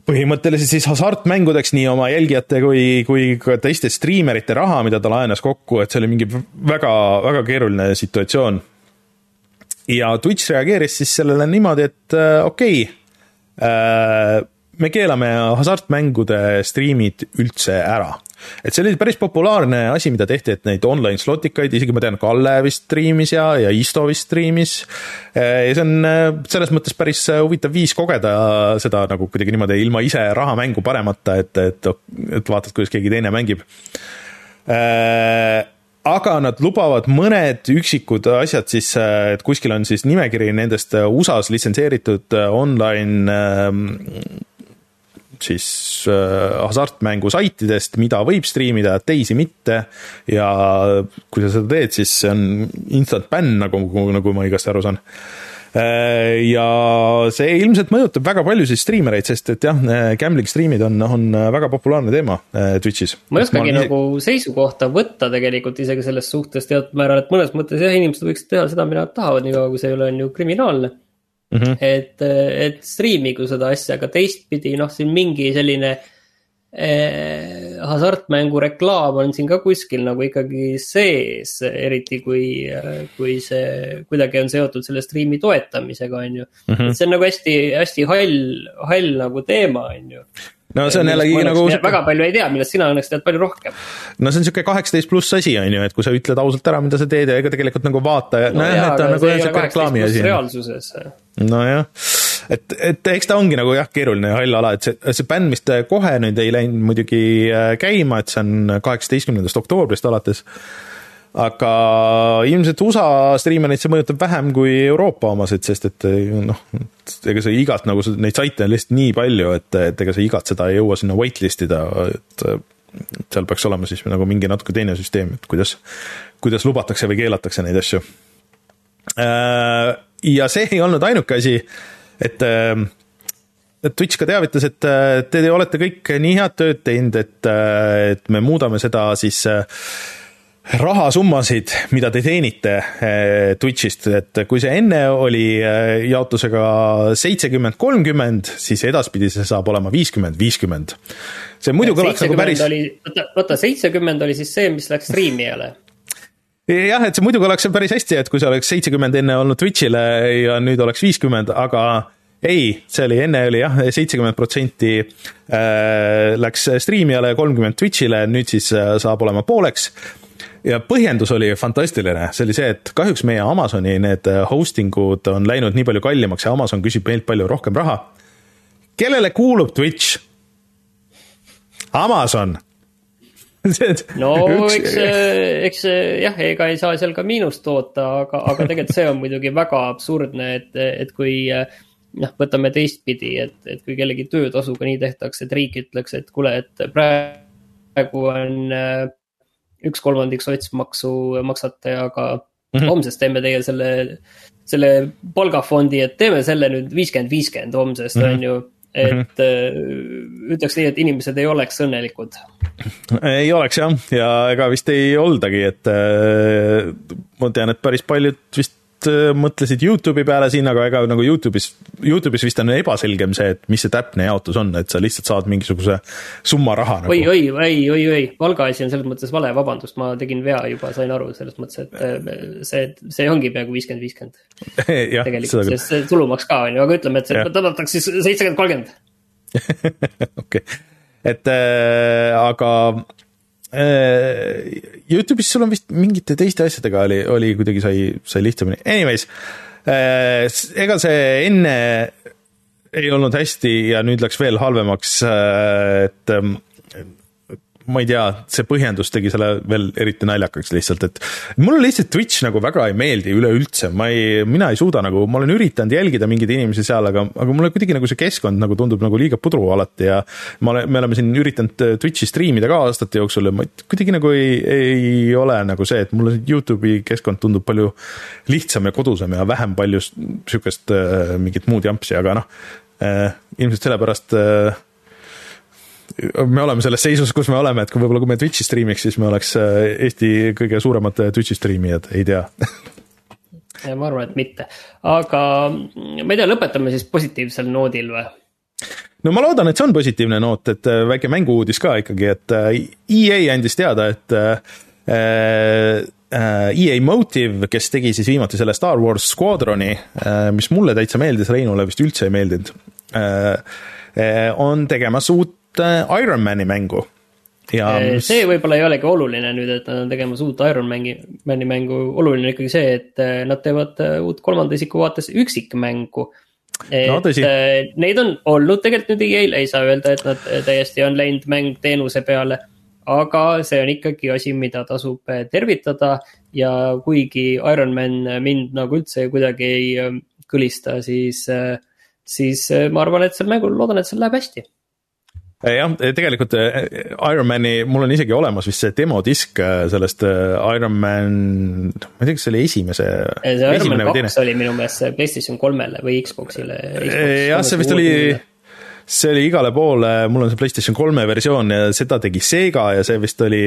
põhimõtteliselt siis hasartmängudeks nii oma jälgijate kui, kui ka teiste striimerite raha, mida ta laenas kokku, et see oli mingi väga, väga keeruline situatsioon. ja Twitch reageeris siis sellele niimoodi, et okei okay, me keelame hasartmängude striimid üldse ära. et see oli päris populaarne asi, mida tehti, et neid online slotikaid, isegi ma tean, Kalle vist striimis ja, ja Isto vist striimis. ja see on äh, selles mõttes päris äh, huvitav viis kogeda seda nagu kuidagi niimoodi ilma ise raha mängu panemata, et, et, et vaatad, kuidas keegi teine mängib äh, aga nad lubavad mõned üksikud asjad siis, et kuskil on siis nimekiri nendest USA-s litsenseeritud online siis äh, hasartmängusaitidest, mida võib striimida, teisi mitte. ja kui sa seda teed, siis see on instant bänn, nagu, nagu ma igasti aru saan äh, ja see ilmselt mõjutab väga paljusid striimereid, sest et jah, gambling striimid on, on väga populaarne teema äh, Twitch'is. ma ei oskagi nagu seisukohta võtta tegelikult isegi selles suhtes teatud määral, et mõnes mõttes jah, inimesed võiksid teha seda, mida nad tahavad, niikaua kui see ei ole, on ju kriminaalne mm. -hmm. et, et striimigu seda asja, aga teistpidi noh, siin mingi selline eh, hasartmängu reklaam on siin ka kuskil nagu ikkagi sees, eriti kui, kui see kuidagi on seotud selle striimi toetamisega, on ju mm. -hmm. et see on nagu hästi, hästi hall, hall nagu teema, on ju no see on jällegi nagu. väga palju ei tea, millest sina õnneks tead palju rohkem. no see on sihuke kaheksateist pluss asi, on ju, et kui sa ütled ausalt ära, mida sa teed ja ega tegelikult nagu vaataja no, nojah, et ta on nagu sihuke reklaami asi. reaalsuses. Nojah, et, et eks ta ongi nagu jah, keeruline hall ala, et see, see bänd, mis kohe nüüd ei läinud muidugi äh, käima, et see on kaheksateistkümnendast oktoobrist alates aga ilmselt USA striimereid see mõjutab vähem kui Euroopa omasid, sest et noh, ega sa igat nagu neid saite on lihtsalt nii palju, et, et ega sa igat seda ei jõua sinna waitlist ida, et seal peaks olema siis nagu mingi natuke teine süsteem, et kuidas, kuidas lubatakse või keelatakse neid asju. Äh, ja see ei olnud ainuke asi, et Twitch ka teavitas, et te olete kõik nii head tööd teinud, et, et me muudame seda siis äh, rahasummasid, mida te teenite Twitch'ist, et kui see enne oli jaotusega seitsekümmend, kolmkümmend, siis edaspidi see saab olema viiskümmend, viiskümmend. see muidu kõlaks nagu päris. oota, oota, seitsekümmend oli siis see, mis läks Streamijale jah, et see muidu kõlaks päris hästi, et kui see oleks seitsekümmend enne olnud Twitch'ile ja nüüd oleks viiskümmend, aga ei, see oli enne oli jah, seitsekümmend protsenti eh, läks Streamijale ja kolmkümmend Twitch'ile, nüüd siis saab olema pooleks ja põhjendus oli fantastiline, see oli see, et kahjuks meie Amazoni need äh, hosting ud on läinud nii palju kallimaks ja Amazon küsib meilt palju rohkem raha. kellele kuulub Twitch? Amazon [LAUGHS] no üks... eks, eks jah, ega ei saa seal ka miinust toota, aga, aga tegelikult see on muidugi väga absurdne, et, et kui noh, võtame teistpidi, et, et kui kellegi töötasuga nii tehtakse, et riik ütleks, et kuule, et praegu on üks kolmandik sotsmaksu maksate, aga mm -hmm. homsest teeme teie selle, selle palgafondi, et teeme selle nüüd viiskümmend, viiskümmend homsest mm, -hmm. on ju et mm -hmm. ütleks nii, et inimesed ei oleks õnnelikud. ei oleks jah, ja ega vist ei oldagi, et äh, ma tean, et päris paljud vist mõtlesid Youtube'i peale siin, aga ega nagu Youtube'is, Youtube'is vist on ebaselgem see, et mis see täpne jaotus on, et sa lihtsalt saad mingisuguse summa raha nagu.. oi, oi, oi, oi, oi, Valga asi on selles mõttes vale, vabandust, ma tegin vea juba, sain aru selles mõttes, et äh, see, see ongi peaaegu viiskümmend, viiskümmend. [LAUGHS] tegelikult, sest see tulumaks ka on ju, aga ütleme, et see tõmmatakse siis seitsekümmend, kolmkümmend. [LAUGHS] okei, et äh, aga Äh, Youtube'is sul on vist mingite teiste asjadega oli, oli kuidagi sai, sai lihtsamini, anyways. Äh, ega see enne ei olnud hästi ja nüüd läks veel halvemaks, äh, et ähm, ma ei tea, see põhjendus tegi selle veel eriti naljakaks lihtsalt, et mulle lihtsalt Twitch nagu väga ei meeldi üleüldse, ma ei, mina ei suuda nagu, ma olen üritanud jälgida mingeid inimesi seal, aga, aga mulle kuidagi nagu see keskkond nagu tundub nagu liiga pudru alati ja ma olen, me oleme siin üritanud äh, Twitch'i striimida ka aastate jooksul ja ma kuidagi nagu ei, ei ole nagu see, et mulle Youtube'i keskkond tundub palju lihtsam ja kodusam ja vähem palju sihukest äh, mingit muud jampsi, aga noh äh,, ilmselt sellepärast me oleme selles seisus, kus me oleme, et kui võib-olla, kui me Twitch'i striimiks, siis me oleks äh, Eesti kõige suuremad äh, Twitch'i striimijad, ei tea ma arvan, et mitte, aga ma ei tea, lõpetame siis positiivsel noodil või? no ma loodan, et see on positiivne noot, et äh, väike mängu-uudis ka ikkagi, et EA andis teada, et EA Motive, kes tegi siis viimati selle Star Wars Squadroni, mis mulle täitsa meeldis, Reinule vist üldse ei meeldinud, on tegemas uut uut äh, Ironmani mängu. ja mis... see võib-olla ei olegi oluline nüüd, et nad on tegemas uut Ironmani, Mani mängu, oluline on ikkagi see, et äh, nad teevad äh, uut kolmanda isiku vaates üksikmängu. et no, neid on olnud tegelikult nüüd EA-l, ei saa öelda, et nad täiesti on läinud mäng teenuse peale. Aga see on ikkagi asi, mida tasub tervitada. Ja kuigi Ironman mind nagu üldse kuidagi ei kõlista, siis, siis ma arvan, et sel mängul, loodan, et seal läheb hästi. Äh, jah, tegelikult äh, Ironmani, mul on isegi olemas vist see demodisk sellest Ironman, ma ei tea, kas see oli esimese. see Ironman kaks oli minu meelest see PlayStation kolmele või Xbox'ile Xbox. jah, see vist oli, see oli igale poole, mul on see PlayStation kolme versioon ja seda tegi Sega ja see vist oli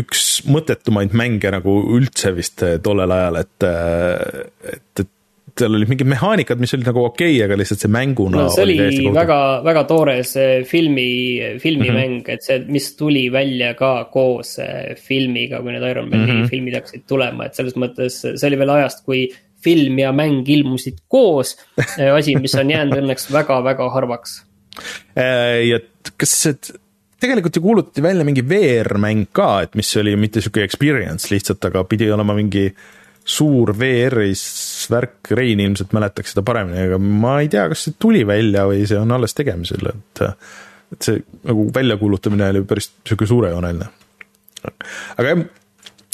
üks mõttetumaid mänge nagu üldse vist tollel ajal, et, et, et seal olid mingid mehaanikad, mis olid nagu okei okay,, aga lihtsalt see mänguna no, see oli, oli väga, väga toores filmi, filmimäng mm, -hmm. et see, mis tuli välja ka koos filmiga, kui need Ironmani mm -hmm. filmid hakkasid tulema, et selles mõttes see oli veel ajast, kui film ja mäng ilmusid koos. Asi, mis on jäänud õnneks väga-väga harvaks. Eh, ja kas see tegelikult ju kuulutati välja mingi VR-mäng ka, et mis oli mitte sihuke experience lihtsalt, aga pidi olema mingi äh, suur VR-is värk, Rein ilmselt mäletaks seda paremini, aga ma ei tea, kas see tuli välja või see on alles tegemisel, et et see nagu väljakuulutamine oli päris niisugune suurejooneline. aga jah,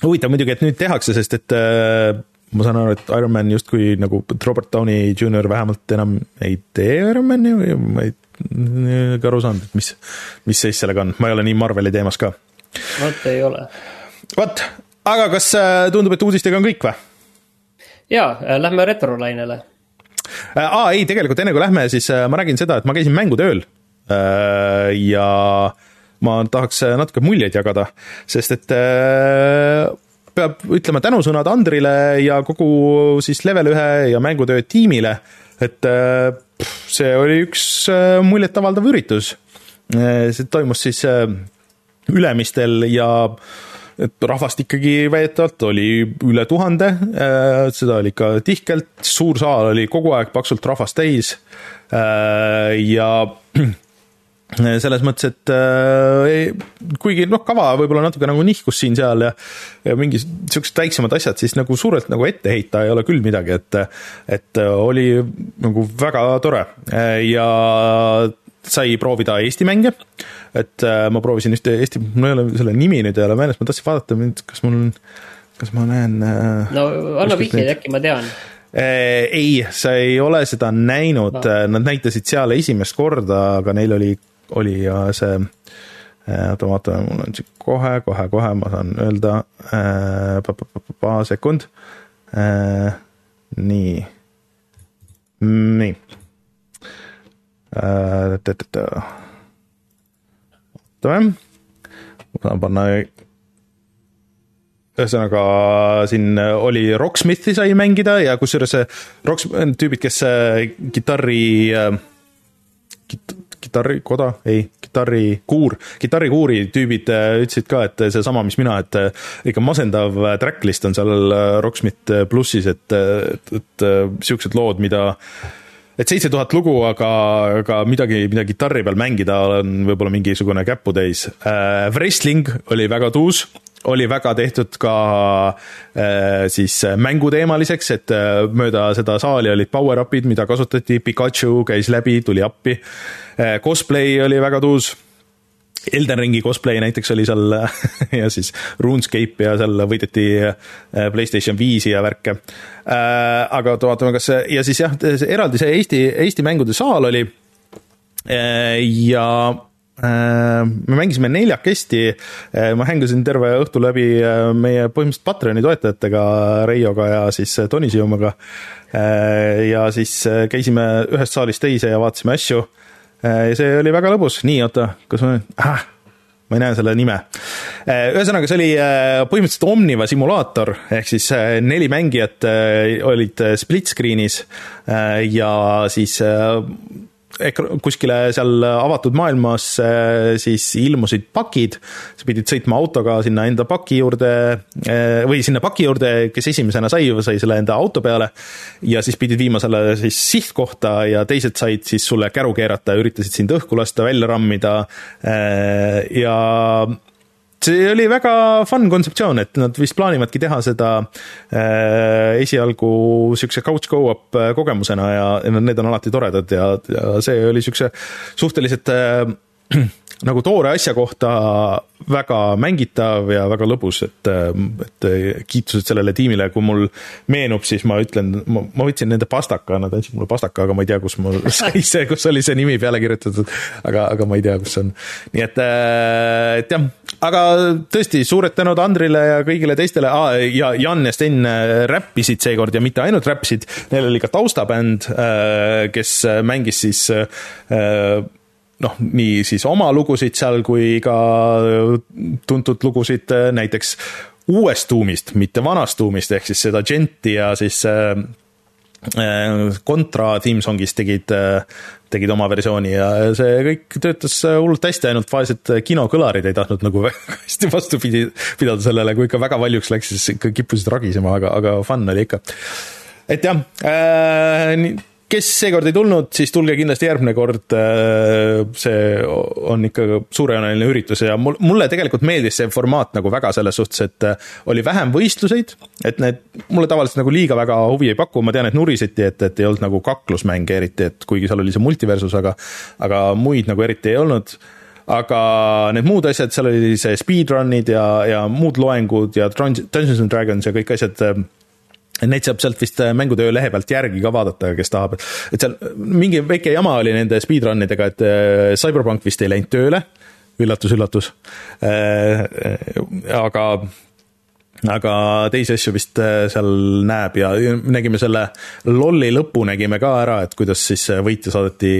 huvitav muidugi, et nüüd tehakse, sest et äh, ma saan aru, et Ironman justkui nagu Robert Downey Jr vähemalt enam ei tee Ironmani või ma ei ka aru saanud, et mis, mis seis sellega on, ma ei ole nii Marveli teemas ka. vot ei ole. vot, aga kas äh, tundub, et uudistega on kõik või? jaa, äh, lähme retrolainele. Äh, aa, ei, tegelikult enne kui lähme, siis ma räägin seda, et ma käisin mängutööl ja ma tahaks natuke muljeid jagada, sest et peab ütlema tänusõnad Andrile ja kogu siis level ühe ja mängutöö tiimile, et see oli üks muljetavaldav üritus. see toimus siis Ülemistel ja et rahvast ikkagi väidetavalt oli üle tuhande, äh, seda oli ikka tihkelt, suur saal oli kogu aeg paksult rahvast täis. Äh, ja [CLEARS THROAT] selles mõttes, et äh, kuigi noh, kava võib-olla natuke nagu nihkus siin-seal ja, ja mingi siuksed väiksemad asjad, siis nagu suurelt nagu ette heita ei ole küll midagi, et, et oli nagu väga tore. Ja sai proovida Eesti mänge, et äh, ma proovisin ühte Eesti, mul ei ole selle nimi nüüd ei ole meeles, ma tahtsin vaadata, kas mul, kas ma näen äh, no anna vihjeid, äkki ma tean äh, ei, sa ei ole seda näinud no., nad näitasid seal esimest korda, aga neil oli, oli see oota, vaatame, mul on siin kohe, kohe, kohe ma saan öelda äh,, sekund äh,. nii, nii äh,. Ootame, ma saan panna ühesõnaga siin oli Rocksmithi sai mängida ja kusjuures Rocks, tüübid, kes kitarri kit,, kitarrikoda, ei, kitarrikuur, kitarrikuuri tüübid ütlesid ka, et seesama, mis mina, et ikka masendav tracklist on seal Rocksmith plussis, et, et, et siuksed lood, mida et seitse tuhat lugu, aga, aga midagi, mida kitarri peal mängida, on võib-olla mingisugune käputäis äh,. Wrestling oli väga tuus oli väga tehtud ka äh, siis mänguteemaliseks, et äh, mööda seda saali olid power-up'id, mida kasutati, Pikachu käis läbi, tuli appi. Äh, cosplay oli väga tuus. Elden Ringi cosplay näiteks oli seal [LAUGHS] ja siis RuneScape ja seal võideti Playstation viisi ja värke. aga vaatame, kas see ja siis jah, eraldi see Eesti, Eesti mängude saal oli. ja Äh, me mängisime neljakesti, äh, ma hängasin terve õhtu läbi äh, meie põhimõtteliselt Patreoni toetajatega, Reioga ja siis Toni Siumaga. ja siis käisime ühest saalist teise ja vaatasime asju. See oli väga lõbus, nii oota, kas ma ah,, ma ei näe selle nime. ühesõnaga, see oli põhimõtteliselt Omniva simulaator, ehk siis neli mängijat olid split screen'is ja siis kuskile seal avatud maailmas siis ilmusid pakid, sa pidid sõitma autoga sinna enda paki juurde eh, või sinna paki juurde, kes esimesena sai, sai selle enda auto peale. Ja siis pidid viima selle siis sihtkohta ja teised said siis sulle käru keerata ja üritasid sind õhku lasta, välja rammida. Eh, ja see oli väga fun kontseptsioon, et nad vist plaanivadki teha seda äh, esialgu siukse couch go-up äh, kogemusena ja, need on alati toredad ja, ja see oli siukse suhteliselt äh, nagu toore asja kohta väga mängitav ja väga lõbus, et, et kiitused sellele tiimile, kui mul meenub, siis ma ütlen, ma, võtsin nende pastaka, nad andsid mulle pastaka, aga ma ei tea, kus mul [LAUGHS] sai see, kus oli see nimi peale kirjutatud. aga, aga ma ei tea, kus see on. nii et, et jah, aga tõesti suured tänud Andrile ja kõigile teistele ah, ja Jan ja Sten räppisid seekord ja mitte ainult räppisid, neil oli ka taustabänd, kes mängis siis noh, nii siis oma lugusid seal kui ka tuntud lugusid näiteks uuest tuumist, mitte vanast tuumist, ehk siis seda Genti ja siis kontra äh, theme song'ist tegid, äh, tegid oma versiooni ja see kõik töötas hullult hästi, ainult vaesed kinokõlarid ei tahtnud nagu [LAUGHS] väga hästi vastu pidada sellele, kui ikka väga valjuks läks, siis ikka kippusid ragisema, aga, aga fun oli ikka. et jah äh,, kes seekord ei tulnud, siis tulge kindlasti järgmine kord. Äh, see on ikka suurejooneline üritus ja mul, mulle tegelikult meeldis see formaat nagu väga selles suhtes, et äh, oli vähem võistluseid, et need mulle tavaliselt nagu liiga väga huvi ei paku, ma tean, et nuriseti, et, et ei olnud nagu kaklusmänge eriti, et kuigi seal oli see multiversus, aga, aga muid nagu eriti ei olnud aga need muud asjad, seal oli see speedrun'id ja, ja muud loengud ja Dungeons and Dragons ja kõik asjad äh, Neid saab sealt vist äh, mängutöö lehe pealt järgi ka vaadata, kes tahab, et seal mingi väike jama oli nende speedrun idega, et äh, Cyberpunk vist ei läinud tööle, üllatus-üllatus. Äh, aga, aga teisi asju vist seal näeb ja nägime selle lolli lõpu nägime ka ära, et kuidas siis võitja saadeti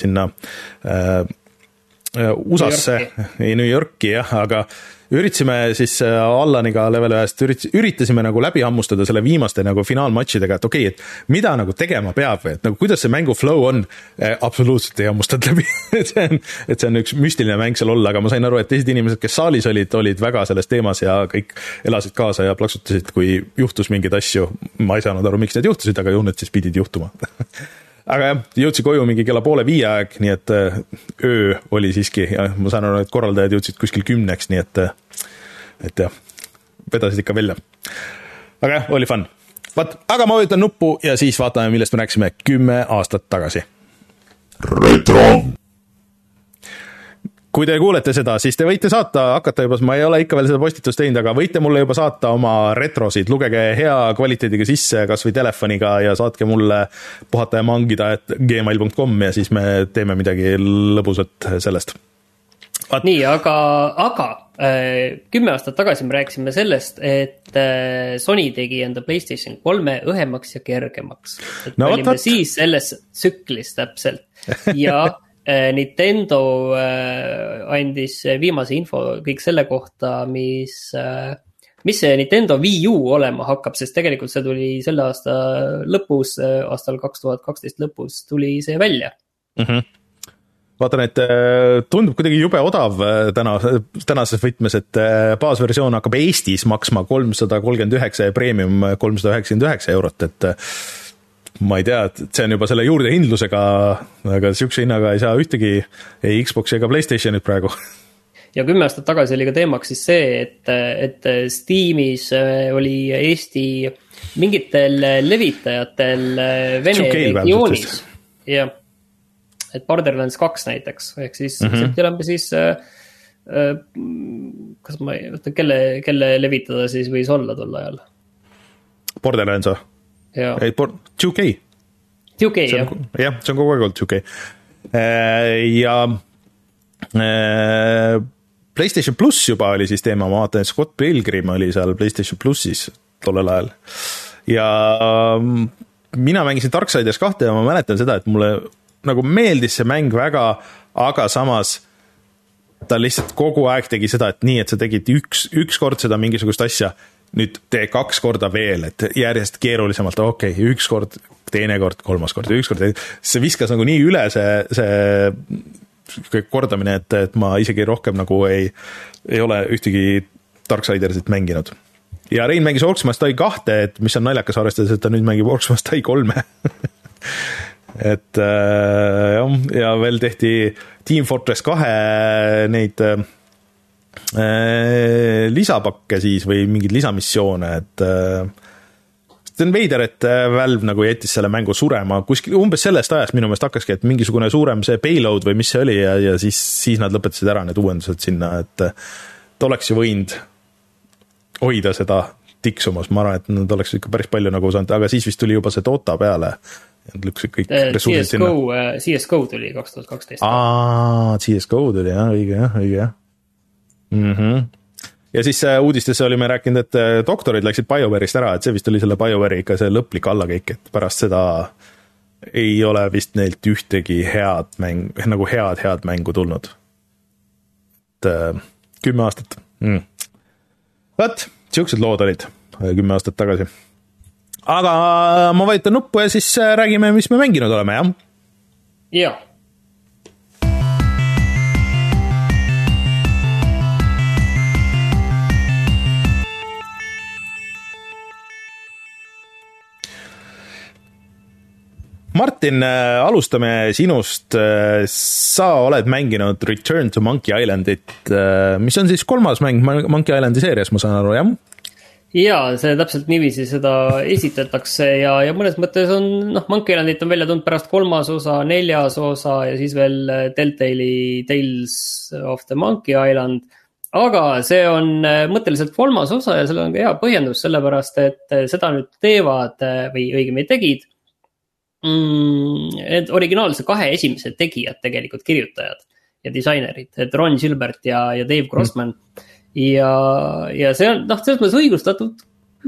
sinna USA-sse, New Yorki jah, aga üritasime siis äh, Allaniga level ühest, üritasime nagu läbi hammustada selle viimaste nagu finaalmatšidega, et okei okay,, et mida nagu tegema peab või et nagu kuidas see mängu flow on. Äh, absoluutselt ei hammustanud läbi [LAUGHS] et see on, et see on üks müstiline mäng seal olla, aga ma sain aru, et teised inimesed, kes saalis olid, olid väga selles teemas ja kõik elasid kaasa ja plaksutasid, kui juhtus mingeid asju. ma ei saanud aru, miks need juhtusid, aga ju need siis pidid juhtuma [LAUGHS] aga jah, jõudsin koju mingi kella poole viie aeg, nii et äh, öö oli siiski ja ma saan aru, et korraldajad jõudsid kuskil kümneks, nii et, äh, et jah, vedasid ikka välja. aga jah, oli fun. vot, aga ma vajutan nuppu ja siis vaatame, millest me rääkisime kümme aastat tagasi. retro kui te kuulete seda, siis te võite saata, hakata juba, ma ei ole ikka veel seda postitust teinud, aga võite mulle juba saata oma retrosid, lugege hea kvaliteediga sisse kas või telefoniga ja saatke mulle puhata ja mangida, et gmail.com ja siis me teeme midagi lõbusat sellest. nii, aga, aga äh, kümme aastat tagasi me rääkisime sellest, et äh, Sony tegi enda Playstation kolme õhemaks ja kergemaks. et no, me olime võt. siis selles tsüklis täpselt ja [LAUGHS] Nintendo äh, andis viimase info kõik selle kohta, mis mis see Nintendo Wii U olema hakkab, sest tegelikult see tuli selle aasta lõpus, aastal kaks tuhat kaksteist lõpus tuli see välja mm. -hmm vaatan, et tundub kuidagi jube odav täna, tänases võtmes, et baasversioon hakkab Eestis maksma kolmsada kolmkümmend üheksa ja premium kolmsada üheksakümmend üheksa eurot, et ma ei tea, et see on juba selle juurdehindlusega, aga sihukese hinnaga ei saa ühtegi ei Xbox'i ega Playstationit praegu ja kümme aastat tagasi oli ka teemaks siis see, et, et Steamis oli Eesti mingitel levitajatel Vene regioonis, jah et Borderlands kaks näiteks, ehk siis mm -hmm. sealt oleme siis äh, äh,. kas ma ei, oota, kelle, kelle levitada siis võis olla tol ajal? Borderlands või? Ei, 2K. 2K jah. jah, see on kogu aeg olnud 2K äh, ja äh, PlayStation pluss juba oli siis teema, ma vaatan, Scott Pilgrim oli seal PlayStation plussis tollel ajal. Ja mm, mina mängisin Darksiders kahte ja ma mäletan seda, et mulle nagu meeldis see mäng väga, aga samas ta lihtsalt kogu aeg tegi seda, et nii, et sa tegid üks, ükskord seda mingisugust asja, nüüd tee kaks korda veel, et järjest keerulisemalt, okei okay,, üks kord, teine kord, kolmas kord, üks kord, see viskas nagu nii üle, see, see kordamine, et, et ma isegi rohkem nagu ei, ei ole ühtegi Darksidersit mänginud. ja Rein mängis Orcs Must Die kahte, et mis on naljakas, arvestades, et ta nüüd mängib Orcs Must Die kolme [LAUGHS] et äh, jah, ja veel tehti Team Fortress kahe neid äh, lisapakke siis või mingeid lisamissioone, et äh, see on veider, et äh, Valve nagu jättis selle mängu surema, kuskil umbes sellest ajast minu meelest hakkaski, et mingisugune suurem see payload või mis see oli ja, ja siis, siis nad lõpetasid ära need uuendused sinna, et et oleks ju võinud hoida seda tiksumas, ma arvan, et nad oleks ikka päris palju nagu saanud, aga siis vist tuli juba see Dota peale Nad lükkasid kõik äh, ressursid sinna. CSGO tuli kaks tuhat kaksteist. aa, CSGO tuli jah, õige jah, õige jah mm. -hmm. ja siis äh, uudistes olime rääkinud, et äh, doktorid läksid BioWare'ist ära, et see vist oli selle BioWare'i ikka see lõplik allakäik, et pärast seda ei ole vist neilt ühtegi head mäng, nagu head, head mängu tulnud. et kümme aastat mm.. vot, siuksed lood olid kümme aastat tagasi aga ma vajutan nuppu ja siis äh, räägime, mis me mänginud oleme, jah? jaa Martin, äh, alustame sinust. Äh, sa oled mänginud Return to Monkey Islandit, mis on siis kolmas mäng Monkey Islandi seerias, ma saan aru, jah? jaa, see täpselt niiviisi seda esitletakse ja, ja mõnes mõttes on, noh, Monkey Islandit on välja tulnud pärast kolmas osa, neljas osa ja siis veel äh, Telltale'i Tales of the Monkey Island. aga see on äh, mõtteliselt kolmas osa ja sellel on ka hea põhjendus, sellepärast et äh, seda nüüd teevad või õigemini tegid mm,. Originaalse kahe esimese tegijad tegelikult, kirjutajad ja disainerid, et Ron Gilbert ja, ja Dave Grossman mm ja, ja see on noh, selles mõttes õigustatud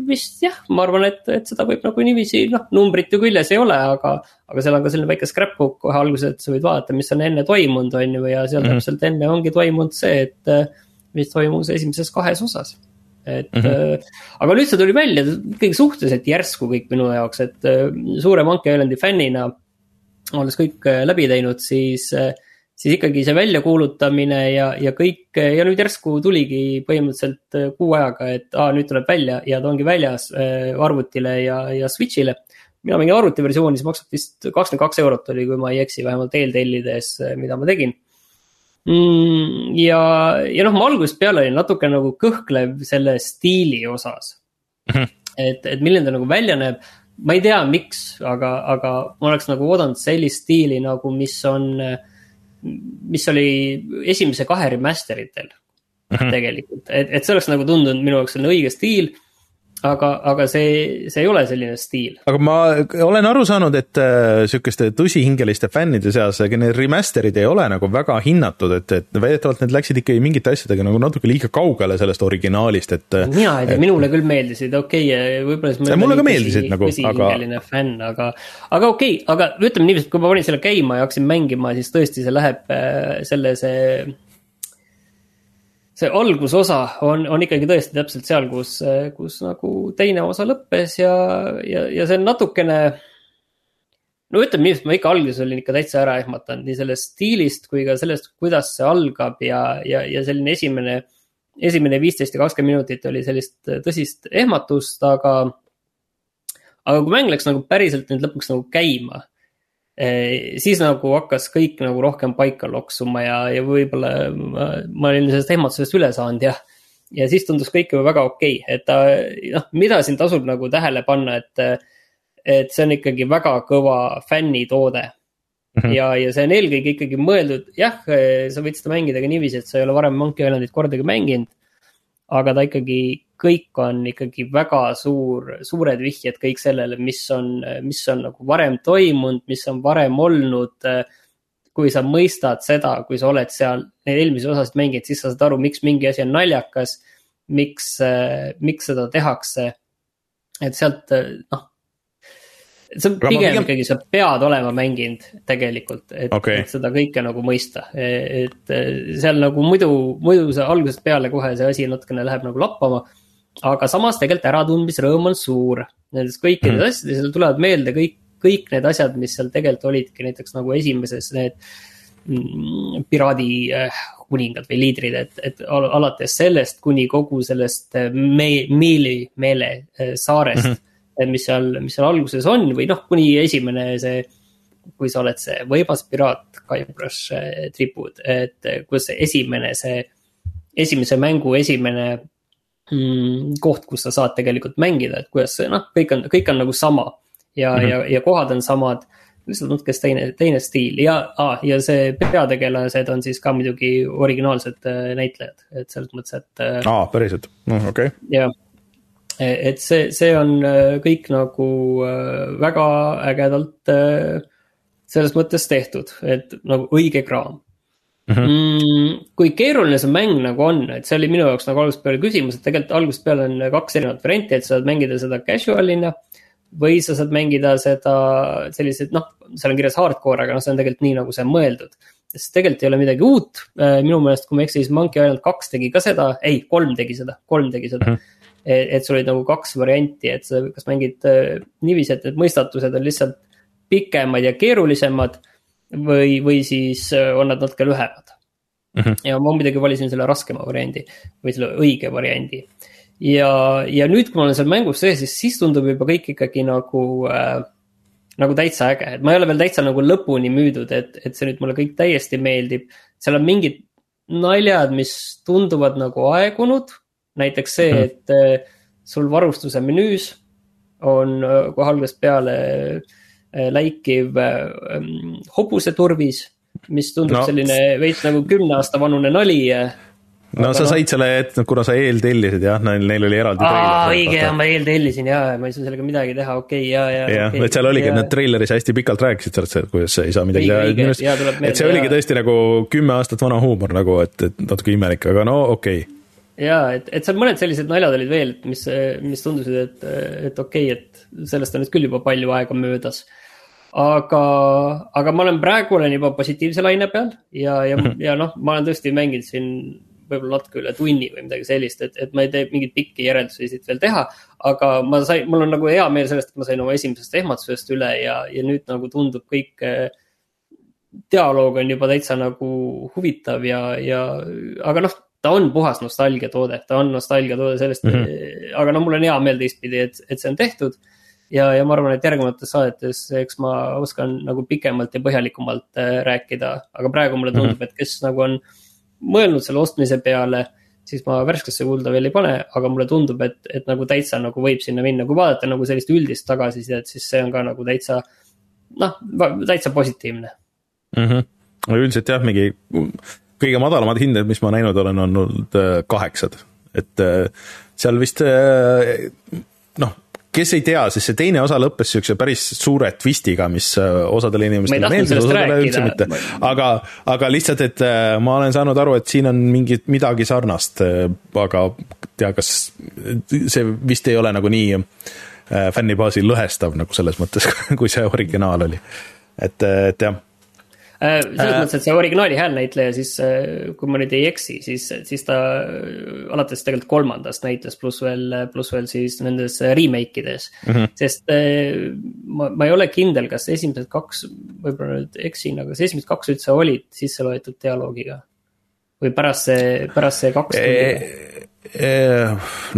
vist jah, ma arvan, et, et seda võib nagu niiviisi, noh, numbrit ju küljes ei ole, aga, aga seal on ka selline väike scrapbook kohe alguses, et sa võid vaadata, mis on enne toimunud, on ju, ja seal mm -hmm. täpselt enne ongi toimunud see, et mis toimus esimeses kahes osas. Et mm, -hmm. aga nüüd see tuli välja ikkagi suhteliselt järsku kõik minu jaoks, et äh, suure Monkey Islandi fännina, olles kõik äh, läbi teinud, siis siis ikkagi see väljakuulutamine ja, ja kõik ja nüüd järsku tuligi põhimõtteliselt kuu ajaga, et aa, nüüd tuleb välja ja ta ongi väljas arvutile ja, ja Switch'ile. mina mängin arvutiversiooni, see maksab vist kakskümmend kaks eurot oli, kui ma ei eksi, vähemalt eeltellides, mida ma tegin mm,. Ja, ja noh, ma algusest peale olin natuke nagu kõhklev selle stiili osas mm. -hmm. et, et milline ta nagu välja näeb ma ei tea, miks, aga, aga ma oleks nagu oodanud sellist stiili nagu, mis on mis oli esimese kahe remaster itel mm -hmm. tegelikult, et, et see oleks nagu tundunud minu jaoks selline õige stiil. Aga, aga see, see ei ole selline stiil. aga ma olen aru saanud, et äh, sihukeste tõsihingeliste fännide seas need remaster'id ei ole nagu väga hinnatud, et, et väidetavalt need läksid ikkagi mingite asjadega nagu natuke liiga kaugele sellest originaalist, et. mina ei tea, minule küll meeldisid, okei okay,, võib-olla siis. mulle ka meeldisid nagu, aga. fänn, aga, aga okei okay,, aga ütleme niiviisi, et kui ma panin selle käima ja hakkasin mängima, siis tõesti see läheb äh, selle, see see algusosa on, on ikkagi tõesti täpselt seal, kus, kus nagu teine osa lõppes ja, ja, ja see on natukene. no ütleme nii, et ma ikka alguses olin ikka täitsa ära ehmatanud nii sellest stiilist kui ka sellest, kuidas see algab ja, ja, ja selline esimene. esimene viisteist ja kakskümmend minutit oli sellist tõsist ehmatust, aga. aga kui mäng läks nagu päriselt nüüd lõpuks nagu käima siis nagu hakkas kõik nagu rohkem paika loksuma ja, ja võib-olla ma, ma olin sellest ehmatusest üle saanud ja. ja siis tundus kõik juba väga okei okay., et ta noh, mida siin tasub nagu tähele panna, et. et see on ikkagi väga kõva fännitoode mm. -hmm. ja, ja see on eelkõige ikkagi mõeldud, jah, sa võid seda mängida ka niiviisi, et sa ei ole varem Monkey Islandit kordagi mänginud. aga ta ikkagi kõik on ikkagi väga suur, suured vihjed kõik sellele, mis on, mis on nagu varem toimunud, mis on varem olnud. kui sa mõistad seda, kui sa oled seal neid eelmisi osasid mänginud, siis sa saad aru, miks mingi asi on naljakas. miks, miks seda tehakse. et sealt noh see on pigem, pigem ikkagi, sa pead olema mänginud tegelikult, et okay., seda kõike nagu mõista. et seal nagu muidu, muidu see algusest peale kohe see asi natukene läheb nagu lappama aga samas tegelikult äratundmisrõõm on suur. Nendest kõikidest mm. asjadest, seal tulevad meelde kõik, kõik need asjad, mis seal tegelikult olidki, näiteks nagu esimeses need mm, piraadi äh, kuningad või liidrid, et, et alates sellest kuni kogu sellest äh, me-, meeli, meele äh, saarest mm. -hmm. mis seal, mis seal alguses on või noh, kuni esimene see kui sa oled see võibas piraat, Guybrush tripud, et kus see esimene, see esimese mängu esimene koht, kus sa saad tegelikult mängida, et kuidas see noh, kõik on, kõik on nagu sama. ja mm, -hmm. ja, ja kohad on samad, lihtsalt natuke teine, teine stiil ja ah,, ja see peategelased on siis ka muidugi originaalsed äh, näitlejad, et selles mõttes, et. Äh, aa, päriselt, noh okei okay.. jah, e, et see, see on äh, kõik nagu väga ägedalt selles mõttes tehtud, et nagu õige kraam Mm -hmm. kui keeruline see mäng nagu on, et see oli minu jaoks nagu algusest peale küsimus, et tegelikult algusest peale on kaks erinevat varianti, et sa saad mängida seda casual'ina. või sa saad mängida seda selliseid, noh, seal on kirjas hardcore, aga noh, see on tegelikult nii, nagu see on mõeldud. sest tegelikult ei ole midagi uut, äh, minu meelest, kui ma ei eksi, siis Monkey Island kaks tegi ka seda, ei, kolm tegi seda, kolm tegi seda mm. -hmm. et, et sul olid nagu kaks varianti, et sa kas mängid äh, niiviisi, et need mõistatused on lihtsalt pikemad ja keerulisemad või, või siis äh, on nad natuke lühemad mm. -hmm. ja ma muidugi valisin selle raskema variandi või selle õige variandi. ja, ja nüüd, kui ma olen seal mängus sees, siis, siis tundub juba kõik ikkagi nagu äh,, nagu täitsa äge, et ma ei ole veel täitsa nagu lõpuni müüdud, et, et see nüüd mulle kõik täiesti meeldib. seal on mingid naljad, mis tunduvad nagu aegunud, näiteks see mm, -hmm. et äh, sul varustuse menüüs on äh, kohe algusest peale äh, Äh, läikiv äh, ähm, hobuseturvis, mis tundub no. selline veits nagu kümne aasta vanune nali no Aga sa said selle, et kuna sa eeltellisid jah, neil, neil oli eraldi aa, õige, ma eeltellisin ja, ma ei saa sellega midagi teha, okei okay,, ja, ja. jah okay,, et seal oligi, need treileris hästi pikalt rääkisid sellest, kuidas ei saa midagi teha. et see oligi tõesti nagu kümme aastat vana huumor nagu, et, et natuke imelik, aga no okei okay ja et, et seal mõned sellised naljad olid veel, mis, mis tundusid, et, et okei okay,, et sellest on nüüd küll juba palju aega möödas. Aga, aga ma olen praegu olen juba positiivse laine peal ja, ja -hmm. ja noh, ma olen tõesti mänginud siin võib-olla natuke üle tunni või midagi sellist, et, et ma ei tee mingeid pikki järeldusi siit veel teha. aga ma sain, mul on nagu hea meel sellest, et ma sain oma esimesest ehmatusest üle ja, ja nüüd nagu tundub kõik dialoog on juba täitsa nagu huvitav ja, ja aga noh ta on puhas nostalgiatoode, ta on nostalgiatoode sellest mm, -hmm. aga no mul on hea meel teistpidi, et, et see on tehtud. Ja, ja ma arvan, et järgnevates saadetes, eks ma oskan nagu pikemalt ja põhjalikumalt äh, rääkida, aga praegu mulle tundub mm, -hmm. et kes nagu on mõelnud selle ostmise peale siis ma värskesse kulda veel ei pane, aga mulle tundub, et, et nagu täitsa nagu võib sinna minna, kui vaadata nagu sellist üldist tagasisidet, siis see on ka nagu täitsa. noh, täitsa positiivne mm. -hmm. üldiselt jah, mingi kõige madalamad hinded, mis ma näinud olen, on olnud äh, kaheksad, et äh, seal vist noh, kes ei tea, siis see teine osa lõppes niisuguse päris suure twistiga, mis äh, osadele inimestele meeldis, osadele üldse mitte. aga, aga lihtsalt, et äh, ma olen saanud aru, et siin on mingi, midagi sarnast, äh, aga tea, kas see vist ei ole nagu nii fännibaasi lõhestav nagu selles mõttes, [LAUGHS] kui see originaal oli. et, et jah selles äh. mõttes, et see originaali häälnäitleja siis, äh, kui ma nüüd ei eksi, siis, siis ta alates tegelikult kolmandast näitles, pluss veel, pluss veel siis nendes remake ides mm. -hmm. sest ma, ma ei ole kindel, kas esimesed kaks, võib-olla nüüd eksin, aga kas esimesed kaks üldse olid sisse loetud dialoogiga? või pärast see, pärast see kaks tuli?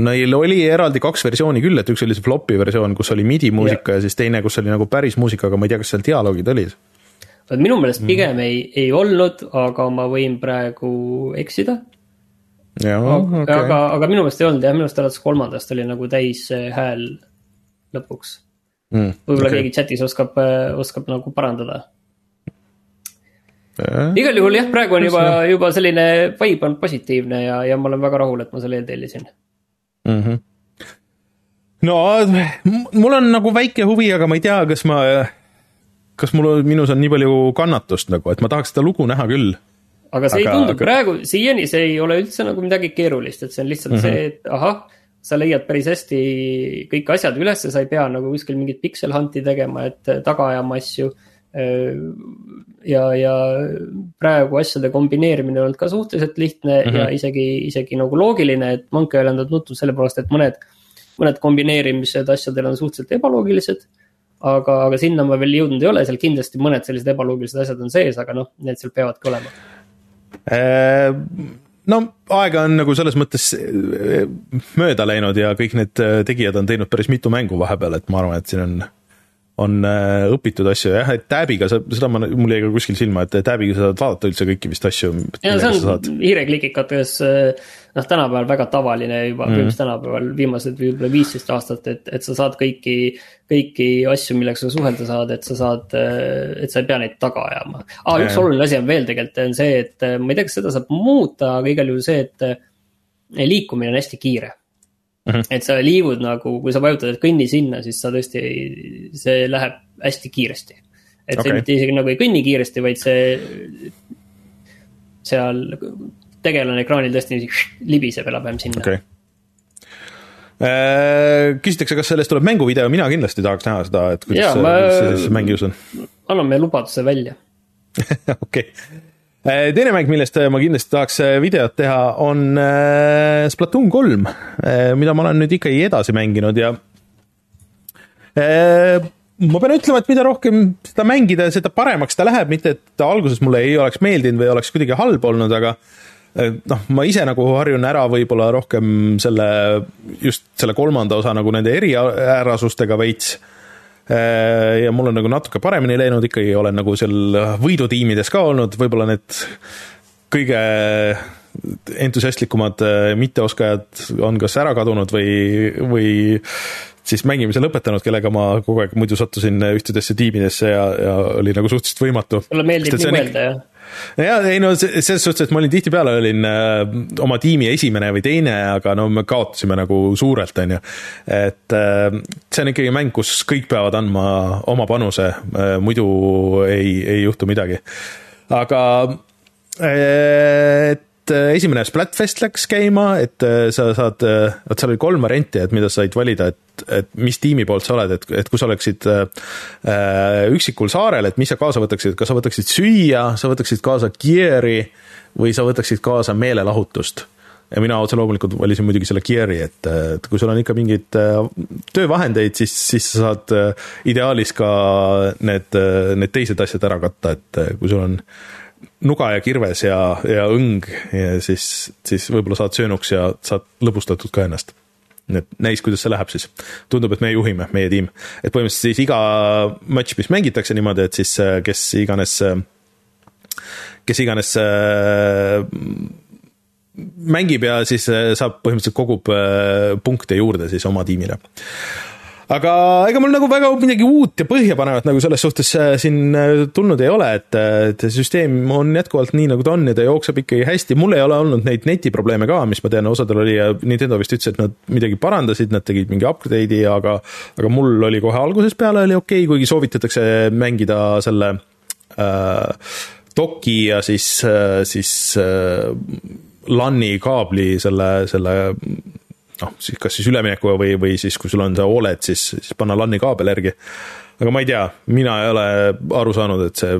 Neil oli eraldi kaks versiooni küll, et üks oli see flopi versioon, kus oli midi muusika ja. ja siis teine, kus oli nagu päris muusika, aga ma ei tea, kas seal dialoogid olid vot minu meelest mhm. pigem mm. ei, ei olnud, aga ma võin praegu eksida. okay., aga, aga minu meelest ei olnud jah, minu meelest alates kolmandast oli nagu täis hääl lõpuks mm,. võib-olla okay. keegi chat'is oskab, oskab nagu parandada äh,. igal juhul jah, praegu on juba, juba selline vibe on positiivne ja, ja ma olen väga rahul, et ma selle eeltellisin mm. -hmm. no mul on nagu väike huvi, aga ma ei tea, kas ma kas mul, minus on nii palju kannatust nagu, et ma tahaks seda lugu näha küll. aga see aga, ei tundu praegu, siiani see ei ole üldse nagu midagi keerulist, et see on lihtsalt mm -hmm. see, et ahah, sa leiad päris hästi kõik asjad ülesse, sa ei pea nagu kuskil mingit pixel hunt'i tegema, et taga ajama asju. ja, ja praegu asjade kombineerimine on olnud ka suhteliselt lihtne mm -hmm. ja isegi, isegi nagu loogiline, et Monkey Island on tuntud selle poolest, et mõned, mõned kombineerimised asjadel on suhteliselt ebaloogilised aga, aga sinna ma veel jõudnud ei ole, seal kindlasti mõned sellised ebaloogilised asjad on sees, aga noh, need seal peavadki olema. Äh, no aega on nagu selles mõttes äh, mööda läinud ja kõik need äh, tegijad on teinud päris mitu mängu vahepeal, et ma arvan, et siin on on äh, õpitud asju jah, et Tabiga sa, seda ma, mul jäi ka kuskil silma, et Tabiga sa saad vaadata üldse kõiki vist asju. ja see on hiireklikikates noh, tänapäeval väga tavaline juba mm., mis tänapäeval viimased võib-olla viisteist aastat, et, et sa saad kõiki, kõiki asju, millega sa suhelda saad, et sa saad, et sa ei pea neid taga ajama ah,. üks oluline asi on veel tegelikult, on see, et ma ei tea, kas seda saab muuta, aga igal juhul see, et liikumine on hästi kiire Mm -hmm. et sa liigud nagu, kui sa vajutad, et kõnni sinna, siis sa tõesti, see läheb hästi kiiresti. et okay. see mitte isegi nagu ei kõnni kiiresti, vaid see seal tegelane ekraanil tõesti libiseb enam-vähem sinna okay. Äh, küsitakse, kas sellest tuleb mänguvideo, mina kindlasti tahaks näha seda, et kuidas Jaa, ma... see siis mängius on. anname lubaduse välja [LAUGHS] okei okay teine mäng, millest äh, ma kindlasti tahaks äh, videot teha, on Splatoon kolm, mida ma olen nüüd ikkagi edasi mänginud ja ma pean ütlema, et mida rohkem seda mängida, seda paremaks ta läheb, mitte et ta alguses mulle ei oleks meeldinud või oleks kuidagi halb olnud, aga noh, ma ise nagu harjun ära võib-olla rohkem selle, just selle kolmanda osa nagu nende eriärasustega veits ja mul on nagu natuke paremini läinud, ikkagi olen nagu seal võidutiimides ka olnud, võib-olla need kõige entusiastlikumad äh, mitteoskajad on kas ära kadunud või, või siis mängimise lõpetanud, kellega ma kogu aeg muidu sattusin ühtedesse tiimidesse ja, ja oli nagu suhteliselt võimatu. sulle meeldib nii mõelda, jah? Ja ei no selles suhtes, et ma olin tihtipeale olin äh, oma tiimi esimene või teine, aga no me kaotasime nagu suurelt, on ju. et äh, see on ikkagi mäng, kus kõik peavad andma oma panuse, äh, muidu ei, ei juhtu midagi. aga et äh, esimene Splatfest läks käima, et äh, sa saad, äh, vot seal oli kolm varianti, et mida sa said valida, et, et mis tiimi poolt sa oled, et, et kui sa oleksid äh, üksikul saarel, et mis sa kaasa võtaksid, kas sa võtaksid süüa, sa võtaksid kaasa gear'i või sa võtaksid kaasa meelelahutust. Ja mina otse loomulikult valisin muidugi selle gear'i, et, et kui sul on ikka mingeid töövahendeid, siis, siis sa saad ideaalis ka need, need teised asjad ära katta, et kui sul on nuga ja kirves ja, ja õng ja siis, siis võib-olla saad söönuks ja saad lõbustatud ka ennast. et näis, kuidas see läheb siis. tundub, et me juhime, meie tiim. et põhimõtteliselt siis iga matš, mis mängitakse niimoodi, et siis kes iganes, kes iganes mängib ja siis saab põhimõtteliselt kogub punkte juurde siis oma tiimile aga ega mul nagu väga midagi uut ja põhjapanevat nagu selles suhtes äh, siin äh, tulnud ei ole, et, et süsteem on jätkuvalt nii, nagu ta on ja ta jookseb ikkagi hästi, mul ei ole olnud neid netiprobleeme ka, mis ma tean, osadel oli ja Nintendo vist ütles, et nad midagi parandasid, nad tegid mingi upgrade'i, aga aga mul oli kohe algusest peale oli okei okay,, kuigi soovitatakse mängida selle äh, doki ja siis äh,, siis äh, LAN-i kaabli selle, selle noh, siis kas siis üleminekuga või, või siis, kui sul on see Oled, siis, siis panna LAN-i kaabel järgi. aga ma ei tea, mina ei ole aru saanud, et see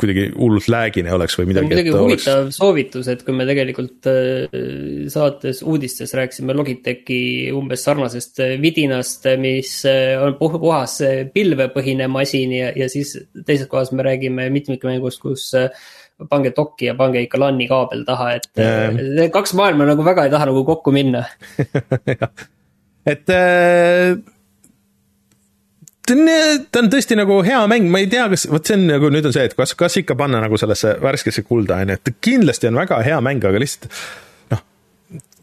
kuidagi hullult lag'ine oleks või midagi. muidugi huvitav oleks... soovitus, et kui me tegelikult äh, saates uudistes rääkisime Logitechi umbes sarnasest äh, vidinast, mis äh, on puhas pilvepõhine masin ja, ja siis teises kohas me räägime mitmikmängust, kus pange dokki ja pange ikka LAN-i kaabel taha, et yeah. kaks maailma nagu väga ei taha nagu kokku minna [LAUGHS] et äh, ta on, ta on tõesti nagu hea mäng, ma ei tea, kas, vot see on nagu nüüd on see, et kas, kas ikka panna nagu sellesse värskesse kulda, on ju, et kindlasti on väga hea mäng, aga lihtsalt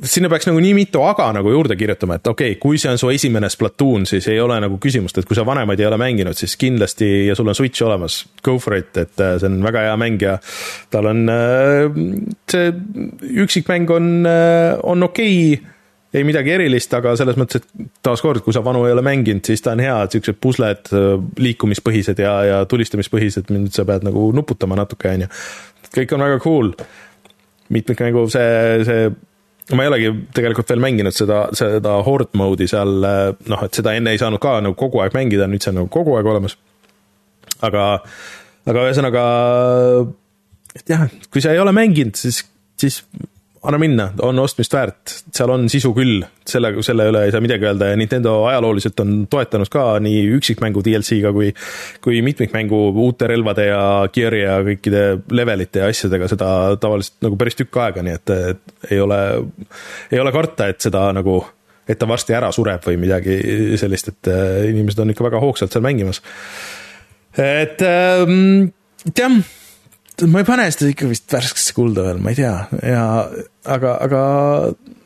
sinna peaks nagu nii mitu aga nagu juurde kirjutama, et okei okay,, kui see on su esimene Splatoon, siis ei ole nagu küsimust, et kui sa vanemaid ei ole mänginud, siis kindlasti ja sul on Switch olemas, go for it, et äh, see on väga hea mäng ja tal on äh, see üksikmäng on, äh, on okei okay, ei midagi erilist, aga selles mõttes, et taaskord, kui sa vanu ei ole mänginud, siis ta on hea, et siuksed pusled, liikumispõhised ja, ja tulistamispõhised, nüüd sa pead nagu nuputama natuke, on ju. kõik on väga cool. mitmikmängu see, see ma ei olegi tegelikult veel mänginud seda, seda horde mode'i seal, noh, et seda enne ei saanud ka nagu kogu aeg mängida, nüüd see on nagu kogu aeg olemas. aga, aga ühesõnaga, et jah, kui sa ei ole mänginud, siis, siis anna minna, on ostmist väärt, seal on sisu küll, selle, selle üle ei saa midagi öelda ja Nintendo ajalooliselt on toetanud ka nii üksikmängu DLC-ga kui, kui mitmikmängu uute relvade ja gear'i ja kõikide levelite ja asjadega seda tavaliselt nagu päris tükk aega, nii et, et ei ole, ei ole karta, et seda nagu, et ta varsti ära sureb või midagi sellist, et äh, inimesed on ikka väga hoogsalt seal mängimas. et ähm, jah ma ei pane seda ikka vist värskesse kulda veel, ma ei tea ja aga, aga,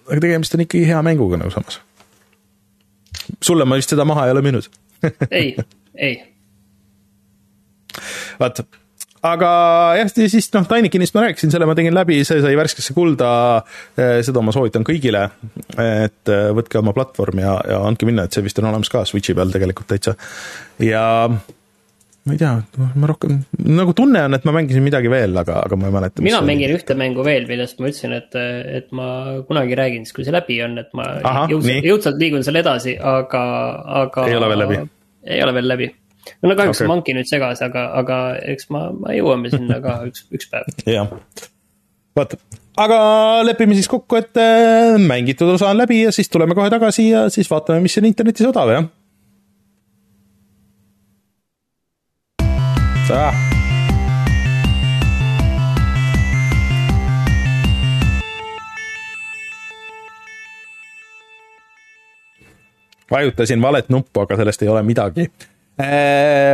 aga tegemist on ikkagi hea mänguga nagu samas. sulle ma vist seda maha ei ole müünud [LAUGHS] ei, ei. vaata, aga jah, siis noh, Tinykinist ma rääkisin, selle ma tegin läbi, see sai värskesse kulda. Eh, seda ma soovitan kõigile, et eh, võtke oma platvorm ja, ja andke minna, et see vist on olemas ka Switchi peal tegelikult täitsa. ja ma ei tea, ma rohkem, nagu tunne on, et ma mängisin midagi veel, aga, aga ma ei mäleta. mina mängin oli. ühte mängu veel, millest ma ütlesin, et, et ma kunagi räägin, siis kui see läbi on, et ma Aha, jõudsalt, jõudsalt liigun seal edasi, aga, aga. ei ole veel läbi? ei ole veel läbi. no kahjuks okay. Monkey nüüd segas, aga, aga eks ma, ma jõuame sinna ka [LAUGHS] üks, üks päev. jah, vaata, aga lepime siis kokku, et äh, mängitud osa on läbi ja siis tuleme kohe tagasi ja siis vaatame, mis on internetis odav, jah Tā. vajutasin valet nuppu, aga sellest ei ole midagi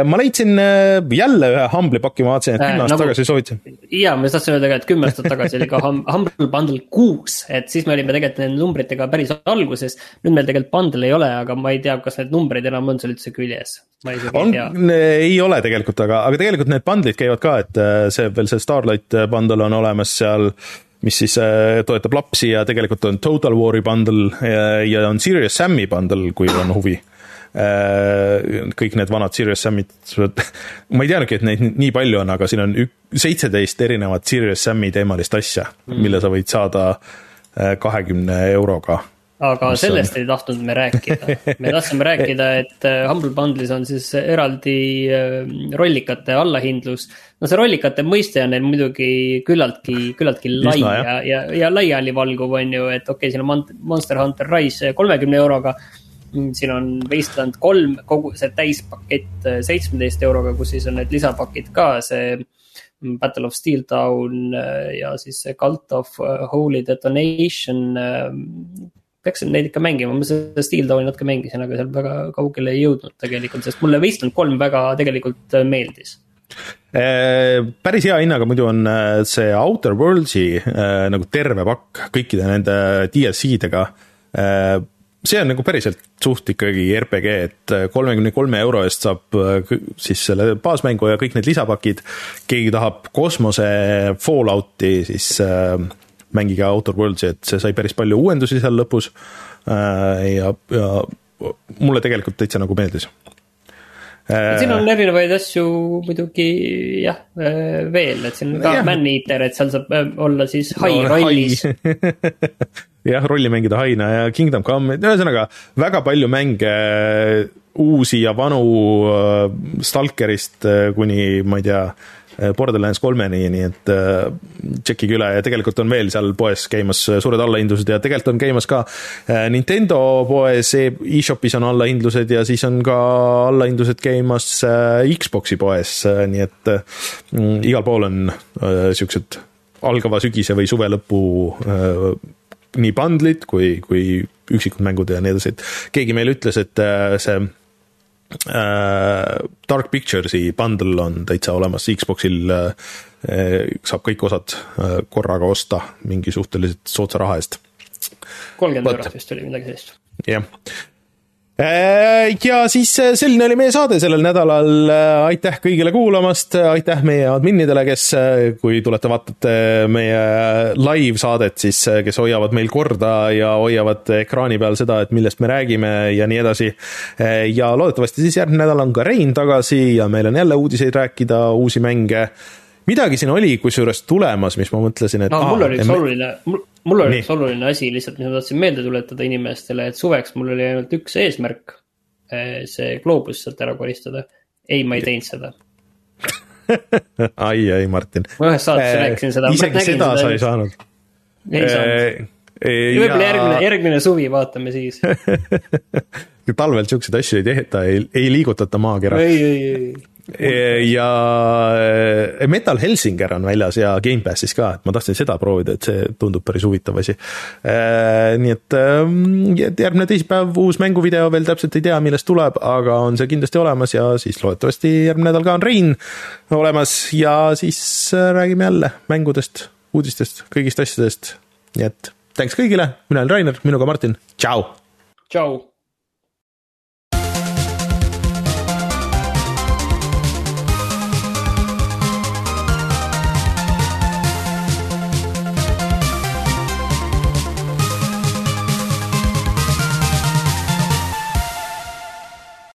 ma leidsin äh, jälle ühe Humble'i paki, ma vaatasin, et kümme äh, aastat nagu, tagasi soovitasin. jaa, ma just tahtsin öelda ka, et kümme aastat tagasi oli ka Humble Bundle kuus, et siis me olime tegelikult nende numbritega päris alguses. nüüd meil tegelikult bundle ei ole, aga ma ei tea, kas need numbrid enam on seal üldse küljes. on, ei ole tegelikult, aga, aga tegelikult need bundle'id käivad ka, et see veel see Starlight bundle on olemas seal mis siis toetab lapsi ja tegelikult on Total War'i bundle ja, ja on Serious Sam'i bundle, kui on huvi Äh, kõik need vanad Serious Sam'id, ma ei teadnudki, et neid nii palju on, aga siin on seitseteist erinevat Serious Sam'i teemalist asja mm., mille sa võid saada äh, kahekümne euroga. Aga sellest on... ei tahtnud me rääkida, me tahtsime rääkida, et äh, Humble Bundle'is on siis eraldi rollikate allahindlus. no see rollikate mõiste on neil muidugi küllaltki, küllaltki lai ja, ja, ja laialivalguv on ju, et okei okay,, siin on Monster Hunter Rise kolmekümne euroga siin on Wasteland kolm, kogu see täispakett äh, seitsmeteist euroga, kus siis on need lisapakid ka, see mm, Battle of Steel Town äh, ja siis see Cult of äh, Holy Detonation. peaksin neid ikka mängima, ma seda Steel Towni natuke mängisin, aga seal väga kaugele ei jõudnud tegelikult, sest mulle Wasteland kolm väga tegelikult meeldis päris hea hinnaga muidu on see Outer Worlds'i nagu terve pakk kõikide nende DLC-dega see on nagu päriselt suht ikkagi RPG, et kolmekümne kolme euro eest saab siis selle baasmängu ja kõik need lisapakid. keegi tahab kosmose Fallouti, siis mängige Outer Worlds'i, et see sai päris palju uuendusi seal lõpus. ja, ja mulle tegelikult täitsa nagu meeldis siin on erinevaid asju muidugi jah, veel, et siin on ka Man-Eater, et seal saab olla siis hai no, rollis [LAUGHS] jah, rolli mängida haina ja Kingdom Come, ühesõnaga väga palju mänge, uusi ja vanu Stalkerist kuni ma ei tea Borderlands kolmeni, nii et äh, tšekkige üle ja tegelikult on veel seal poes käimas suured allahindlused ja tegelikult on käimas ka äh, Nintendo poes e, e-shopis on allahindlused ja siis on ka allahindlused käimas äh, Xbox'i poes, nii et äh, igal pool on äh, siuksed algava sügise või suve lõpu äh, nii bundle'id kui, kui üksikud mängud ja nii edasi, et keegi meile ütles, et see äh, Dark Pictures'i bundle on täitsa olemas, Xbox'il äh, saab kõik osad äh, korraga osta mingi suhteliselt soodsa raha eest. kolmkümmend eurot vist oli midagi sellist. jah Äh, ja siis äh, selline oli meie saade sellel nädalal. Äh, aitäh kõigile kuulamast, aitäh meie adminidele, kes, kui tulete, vaatate meie live-saadet, siis kes hoiavad meil korda ja hoiavad ekraani peal seda, et millest me räägime ja nii edasi. ja loodetavasti siis järgmine nädal on ka Rein tagasi ja meil on jälle uudiseid rääkida, uusi mänge midagi siin oli kusjuures tulemas, mis ma mõtlesin, et no, mul oli üks oluline, mul oli üks oluline asi lihtsalt, mis ma tahtsin meelde tuletada inimestele, et suveks mul oli ainult üks eesmärk. Eh, see gloobus sealt ära koristada. ei, ma ei teinud seda [LAUGHS] ai, ai, Martin. ma ühes saates äh, rääkisin seda. isegi seda, sa ei saanud. ei saanud. võib-olla ja... järgmine, järgmine suvi vaatame siis [LAUGHS] talvel siukseid asju ei tehta, ei, ei liigutata maakera. ei, ei, ei ja eh, Metal Helsinger on väljas ja Gamepassis ka, et ma tahtsin seda proovida, et see tundub päris huvitav asi. Eh, nii ehm, et järgmine teisipäev uus mänguvideo, veel täpselt ei tea, millest tuleb, aga on see kindlasti olemas ja siis loodetavasti järgmine nädal ka on Rein olemas ja siis eh, räägime jälle mängudest, uudistest, kõigist asjadest. nii et thanks kõigile, mina olen Rainer, minuga Martin, tšau. tšau.